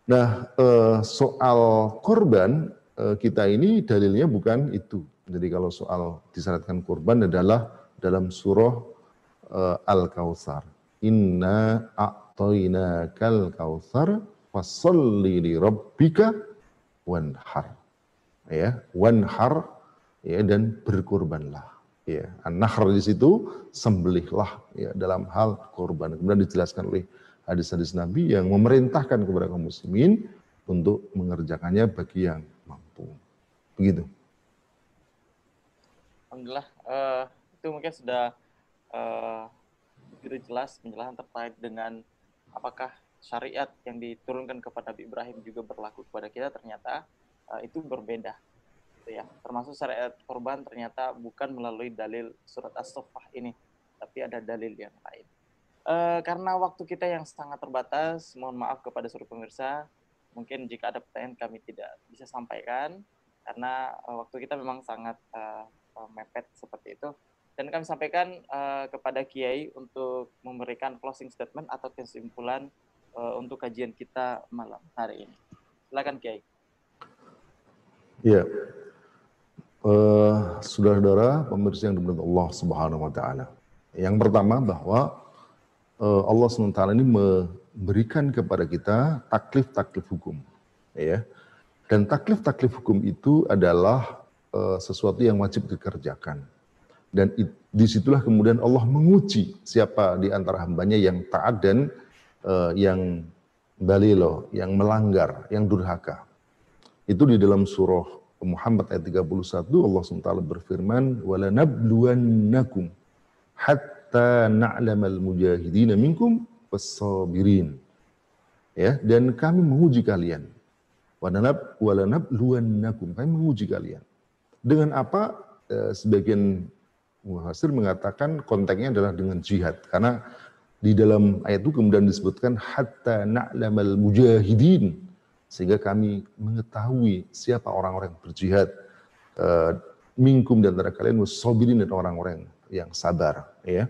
Nah, eh, soal korban eh, kita ini dalilnya bukan itu. Jadi kalau soal disyaratkan korban adalah dalam surah eh, Al-Kautsar. Inna a'toina kal kautsar fasalli li rabbika wanhar. Ya, wanhar ya dan berkorbanlah. Ya, an-nahr di situ sembelihlah ya dalam hal korban. Kemudian dijelaskan oleh hadis-hadis Nabi yang memerintahkan kepada kaum muslimin untuk mengerjakannya bagi yang mampu. Begitu. Alhamdulillah, uh, itu mungkin sudah uh, begitu jelas penjelasan terkait dengan apakah syariat yang diturunkan kepada Nabi Ibrahim juga berlaku kepada kita ternyata uh, itu berbeda gitu ya termasuk syariat korban ternyata bukan melalui dalil surat as-saffah ini tapi ada dalil yang lain uh, karena waktu kita yang sangat terbatas mohon maaf kepada seluruh pemirsa mungkin jika ada pertanyaan kami tidak bisa sampaikan karena uh, waktu kita memang sangat uh, mepet seperti itu dan kami sampaikan uh, kepada Kiai untuk memberikan closing statement atau kesimpulan uh, untuk kajian kita malam hari ini. Silakan Kiai. Iya. Uh, saudara-saudara pemirsa yang dimuliakan Allah Subhanahu wa taala. Yang pertama bahwa Allah SWT ini memberikan kepada kita taklif-taklif hukum. Ya. Dan taklif-taklif hukum itu adalah uh, sesuatu yang wajib dikerjakan. Dan di situlah kemudian Allah menguji siapa di antara hambanya yang taat dan uh, yang balilo, yang melanggar, yang durhaka. Itu di dalam surah Muhammad ayat 31 Allah SWT berfirman wala nabluwannakum hatta na'lamal mujahidin minkum was-sabirin. Ya, dan kami menguji kalian. Walanab walanabluwannakum, kami menguji kalian. Dengan apa? Eh, sebagian muhasir mengatakan konteksnya adalah dengan jihad karena di dalam ayat itu kemudian disebutkan hatta na'lamal mujahidin sehingga kami mengetahui siapa orang-orang berjihad uh, minkum dan antara kalian musabirin dan orang-orang yang sabar ya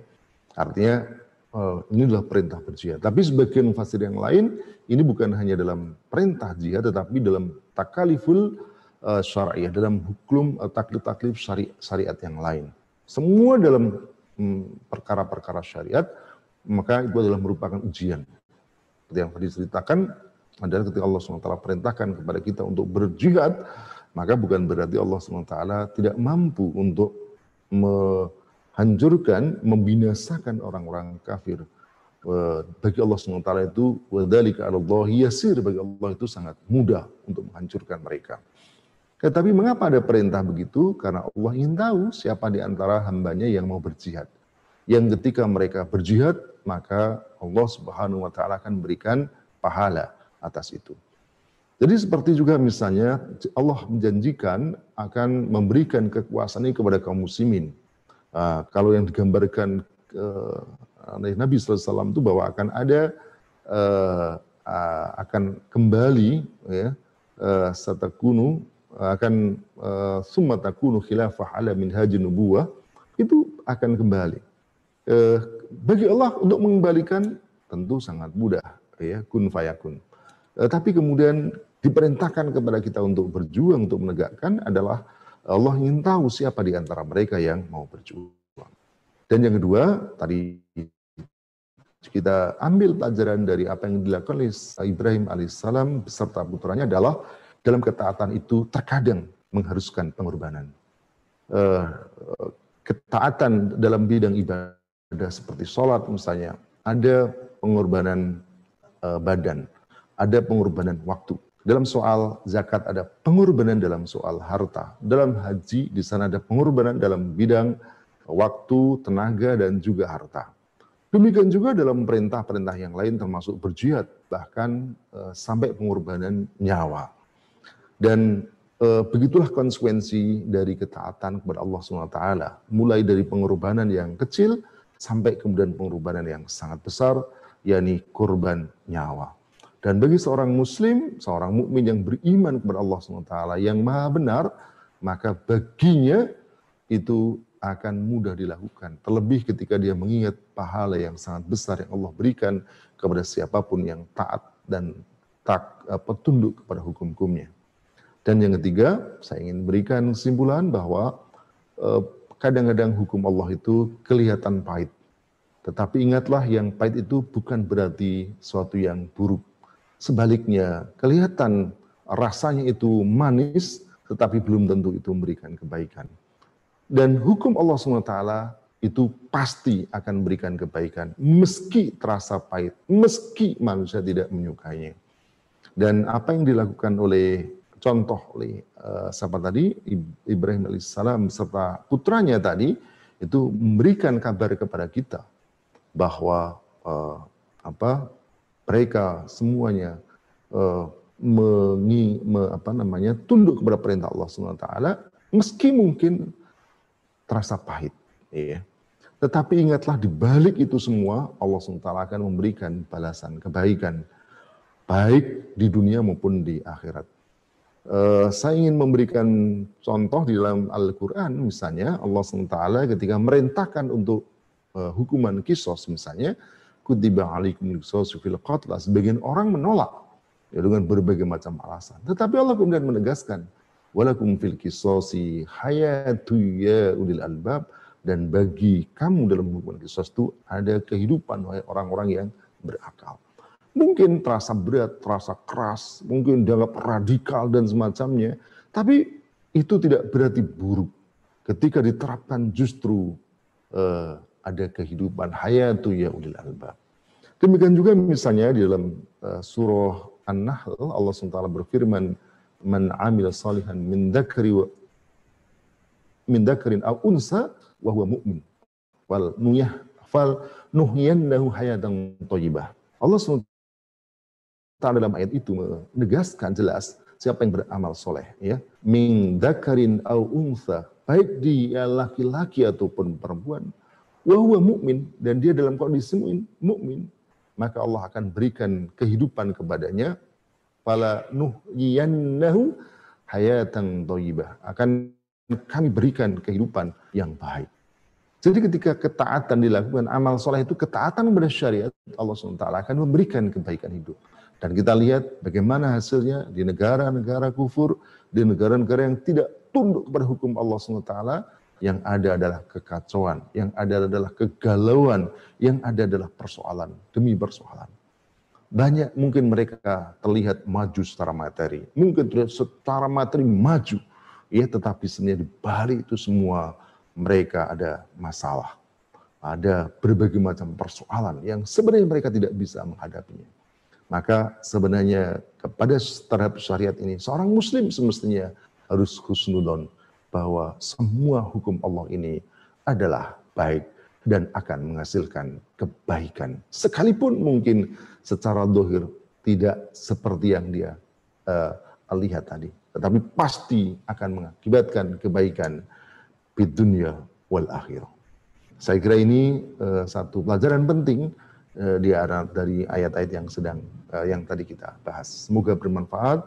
artinya uh, ini adalah perintah berjihad tapi sebagian fasir yang lain ini bukan hanya dalam perintah jihad tetapi dalam takaliful uh, syariah dalam hukum uh, taklif-taklif syari syariat yang lain semua dalam hmm, perkara-perkara syariat maka itu adalah merupakan ujian. Seperti yang tadi diceritakan adalah ketika Allah SWT perintahkan kepada kita untuk berjihad, maka bukan berarti Allah SWT tidak mampu untuk menghancurkan, membinasakan orang-orang kafir. bagi Allah SWT itu wadhalika Allah yasir bagi Allah itu sangat mudah untuk menghancurkan mereka. Tetapi mengapa ada perintah begitu? Karena Allah ingin tahu siapa di antara hambanya yang mau berjihad. Yang ketika mereka berjihad, maka Allah Subhanahu wa taala akan berikan pahala atas itu. Jadi seperti juga misalnya Allah menjanjikan akan memberikan kekuasaan ini kepada kaum muslimin. Uh, kalau yang digambarkan uh, oleh Nabi SAW itu bahwa akan ada uh, uh, akan kembali ya uh, satakunu akan uh, summa takunu khilafah ala minhajin nubuwah itu akan kembali. Uh, bagi Allah untuk mengembalikan tentu sangat mudah ya kun fayakun. Uh, tapi kemudian diperintahkan kepada kita untuk berjuang untuk menegakkan adalah Allah ingin tahu siapa di antara mereka yang mau berjuang. Dan yang kedua, tadi kita ambil pelajaran dari apa yang dilakukan oleh Ibrahim alaihissalam beserta putranya adalah dalam ketaatan itu terkadang mengharuskan pengorbanan. Uh, ketaatan dalam bidang ibadah seperti sholat misalnya, ada pengorbanan uh, badan, ada pengorbanan waktu. Dalam soal zakat ada pengorbanan dalam soal harta. Dalam haji di sana ada pengorbanan dalam bidang waktu, tenaga, dan juga harta. Demikian juga dalam perintah-perintah yang lain termasuk berjihad, bahkan e, sampai pengorbanan nyawa. Dan e, begitulah konsekuensi dari ketaatan kepada Allah SWT, mulai dari pengorbanan yang kecil sampai kemudian pengorbanan yang sangat besar, yakni korban nyawa. Dan bagi seorang muslim, seorang mukmin yang beriman kepada Allah SWT yang maha benar, maka baginya itu akan mudah dilakukan. Terlebih ketika dia mengingat pahala yang sangat besar yang Allah berikan kepada siapa pun yang taat dan tak apa, tunduk kepada hukum-hukumnya. Dan yang ketiga, saya ingin berikan kesimpulan bahwa eh, kadang-kadang hukum Allah itu kelihatan pahit. Tetapi ingatlah yang pahit itu bukan berarti suatu yang buruk. Sebaliknya, kelihatan rasanya itu manis, tetapi belum tentu itu memberikan kebaikan. Dan hukum Allah SWT itu pasti akan memberikan kebaikan, meski terasa pahit, meski manusia tidak menyukainya. Dan apa yang dilakukan oleh contoh oleh uh, siapa tadi Ibrahim alaihissalam serta putranya tadi itu memberikan kabar kepada kita bahwa uh, apa mereka semuanya uh, mengi, me, apa namanya tunduk kepada perintah Allah SWT meski mungkin terasa pahit. Ya. Tetapi ingatlah di balik itu semua Allah SWT akan memberikan balasan kebaikan baik di dunia maupun di akhirat. Uh, saya ingin memberikan contoh di dalam Al-Quran misalnya Allah SWT ketika merintahkan untuk uh, hukuman kisos misalnya kutiba alaikum kisos fil qatla sebagian orang menolak ya, dengan berbagai macam alasan. Tetapi Allah kemudian menegaskan walakum fil kisosi hayatu ya ulil albab dan bagi kamu dalam hukuman kisos itu ada kehidupan orang-orang yang berakal. Mungkin terasa berat, terasa keras, mungkin dianggap radikal dan semacamnya, tapi itu tidak berarti buruk. Ketika diterapkan justru uh, ada kehidupan hayatu ya ulil albab. Demikian juga misalnya di dalam uh, surah An-Nahl Allah SWT berfirman man amila salihan min dzakari min dzakarin aw unsa wa huwa mu'min wal nuyah fal nuhyiyannahu hayatan thayyibah. Allah SWT dalam ayat itu menegaskan jelas siapa yang beramal soleh ya min dzakarin aw unsa baik dia laki-laki ataupun perempuan wa huwa mu'min dan dia dalam kondisi mukmin maka Allah akan berikan kehidupan kepadanya fala nuhyiyannahu hayatan thayyibah. Akan kami berikan kehidupan yang baik. Jadi ketika ketaatan dilakukan, amal soleh itu ketaatan kepada syariat, Allah SWT akan memberikan kebaikan hidup. Dan kita lihat bagaimana hasilnya di negara-negara kufur, di negara-negara yang tidak tunduk kepada hukum Allah SWT, yang ada adalah kekacauan, yang ada adalah kegalauan, yang ada adalah persoalan demi persoalan. Banyak mungkin mereka terlihat maju secara materi. Mungkin secara materi maju. Ya, tetapi sebenarnya di balik itu semua mereka ada masalah. ada berbagai macam persoalan yang sebenarnya mereka tidak bisa menghadapinya. Maka sebenarnya kepada terhadap syariat ini, seorang muslim semestinya harus khusnudon bahwa semua hukum Allah ini adalah baik dan akan menghasilkan kebaikan. Sekalipun mungkin secara dohir tidak seperti yang dia uh, lihat tadi. Tetapi pasti akan mengakibatkan kebaikan di dunia wal akhir. Saya kira ini uh, satu pelajaran penting uh, di arah dari ayat-ayat yang sedang uh, yang tadi kita bahas. Semoga bermanfaat.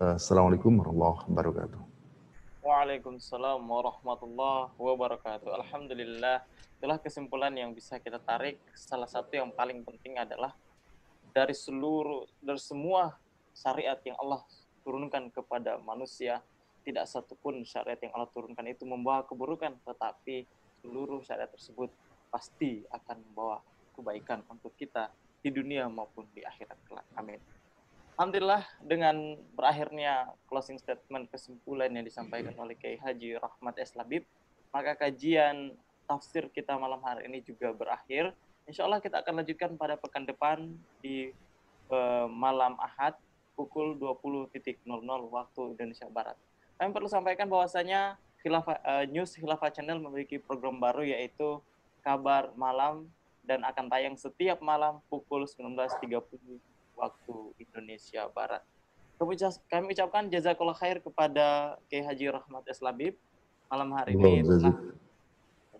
Uh, Assalamualaikum warahmatullahi wabarakatuh. Waalaikumsalam warahmatullahi wabarakatuh. Alhamdulillah, itulah kesimpulan yang bisa kita tarik. Salah satu yang paling penting adalah dari seluruh dari semua syariat yang Allah turunkan kepada manusia, tidak satupun syariat yang Allah turunkan itu membawa keburukan, tetapi seluruh syariat tersebut pasti akan membawa kebaikan untuk kita di dunia maupun di akhirat kelak. Amin. Alhamdulillah dengan berakhirnya closing statement kesimpulan yang disampaikan oleh Kiai Haji Rahmat S. Labib, maka kajian tafsir kita malam hari ini juga berakhir. Insya Allah kita akan lanjutkan pada pekan depan di uh, malam Ahad pukul 20.00 waktu Indonesia Barat. Kami perlu sampaikan bahwasanya Khilafah, uh, News Khilafah Channel memiliki program baru yaitu kabar malam dan akan tayang setiap malam pukul 19.30 waktu Indonesia Barat. Kami ucapkan jazakallah khair kepada Kiai Haji Rahmat S. Labib malam hari ini telah,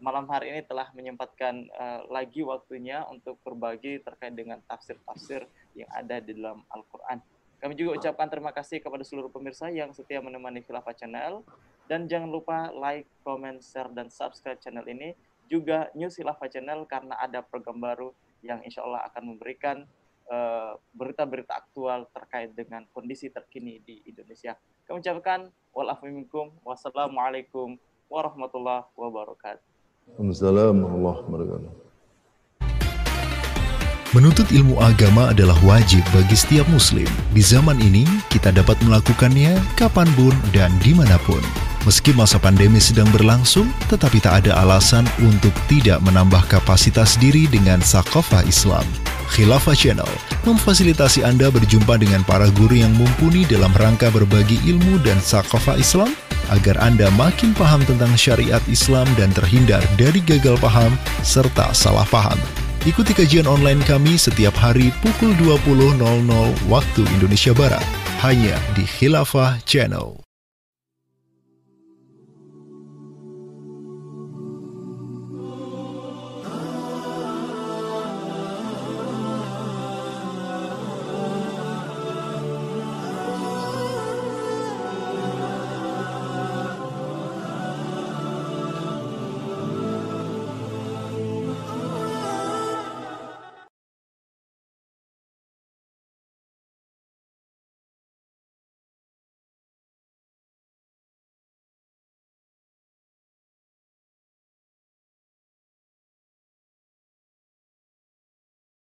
malam hari ini telah menyempatkan uh, lagi waktunya untuk berbagi terkait dengan tafsir-tafsir yang ada di dalam Al-Quran. Kami juga ucapkan terima kasih kepada seluruh pemirsa yang setia menemani Khilafah Channel. Dan jangan lupa like, comment, share, dan subscribe channel ini. Juga News Khilafah Channel karena ada program baru yang insya Allah akan memberikan berita-berita uh, aktual terkait dengan kondisi terkini di Indonesia. Kami ucapkan walafiminkum wassalamualaikum warahmatullahi wabarakatuh. Waalaikumsalam warahmatullahi wabarakatuh. Menuntut ilmu agama adalah wajib bagi setiap muslim. Di zaman ini, kita dapat melakukannya kapan pun dan di mana pun. Meski masa pandemi sedang berlangsung, tetapi tak ada alasan untuk tidak menambah kapasitas diri dengan sakofah Islam. Khilafah Channel memfasilitasi Anda berjumpa dengan para guru yang mumpuni dalam rangka berbagi ilmu dan sakofa Islam agar Anda makin paham tentang syariat Islam dan terhindar dari gagal paham serta salah paham. Ikuti kajian online kami setiap hari pukul 20.00 waktu Indonesia Barat hanya di Khilafah Channel.